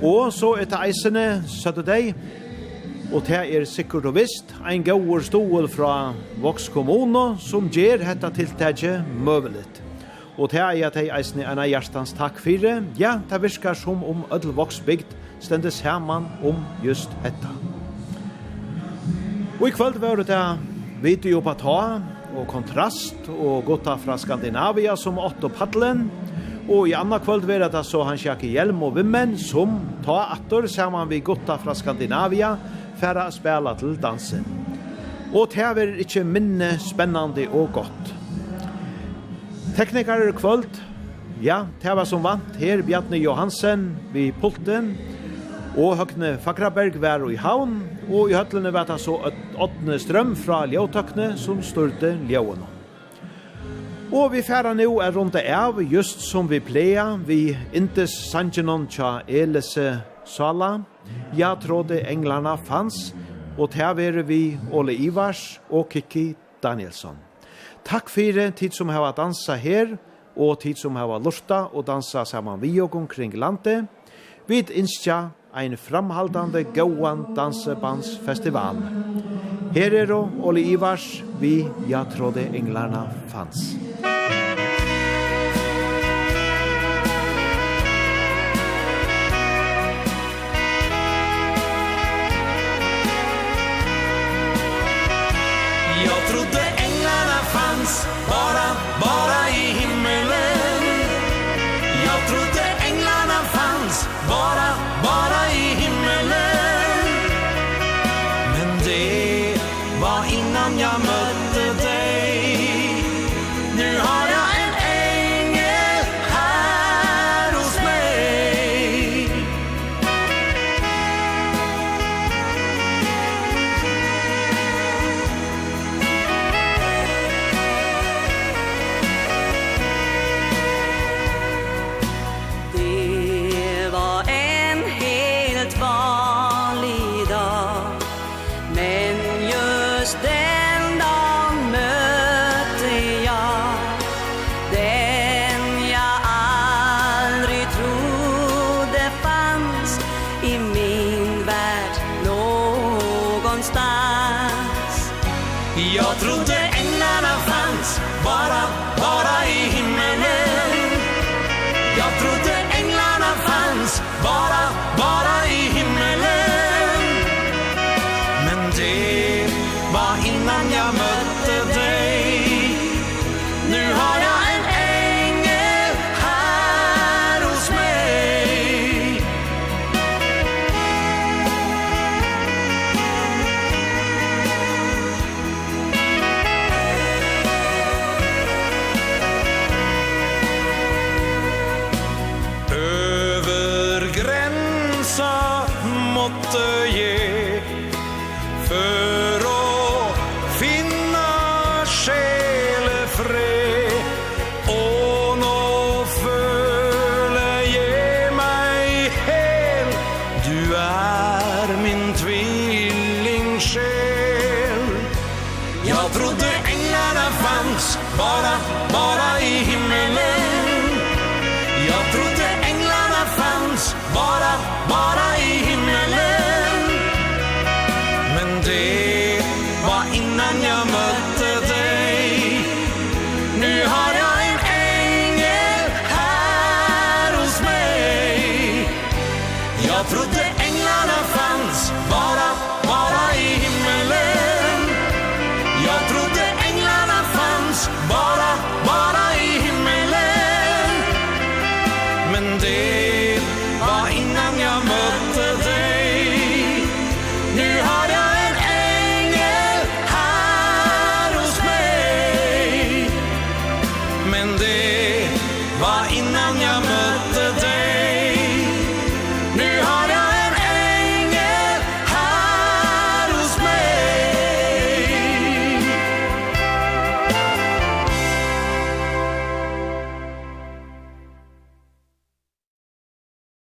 Og så er det eisene Saturday og det er sikkert og visst ein gauur stål fra Vox kommune som gjør dette tiltakje møvelit Og det er at jeg eisene en av hjertens takk fyrir Ja, det virkar som om ødel voksbygd stendes herman om just dette. Og i kveld var det video på ta, og kontrast og gutta fra Skandinavia som åtte paddelen. Og i anna kvöld var det så han sjakk hjelm og vimmen som ta atter saman vi gutta fra Skandinavia færa spela til dansen. Og det er ikkje minne spennande og godt. Teknikere kvöld, ja, det var som vant her Bjarne Johansen vi pulten, Og høgne Fakraberg var i havn, og i høtlene var det så åttende strøm fra ljøtøkne som størte ljøene. Og vi færa nu er rundt av, just som vi pleia, vi intes sangenon tja Elise Sala. Ja trådde englarna fanns, og til vere vi Ole Ivars og Kiki Danielsson. Takk fyrir tid som hava dansa her, og tid som hava lurta og dansa saman vi og omkring landet. Vi innskja ein framhaldande gåan dansebandsfestival. Her er og Oli Ivars, vi ja trådde englarna fanns. Jag trodde englarna fanns bara, bara i vara i himmelen. Men det var innan jag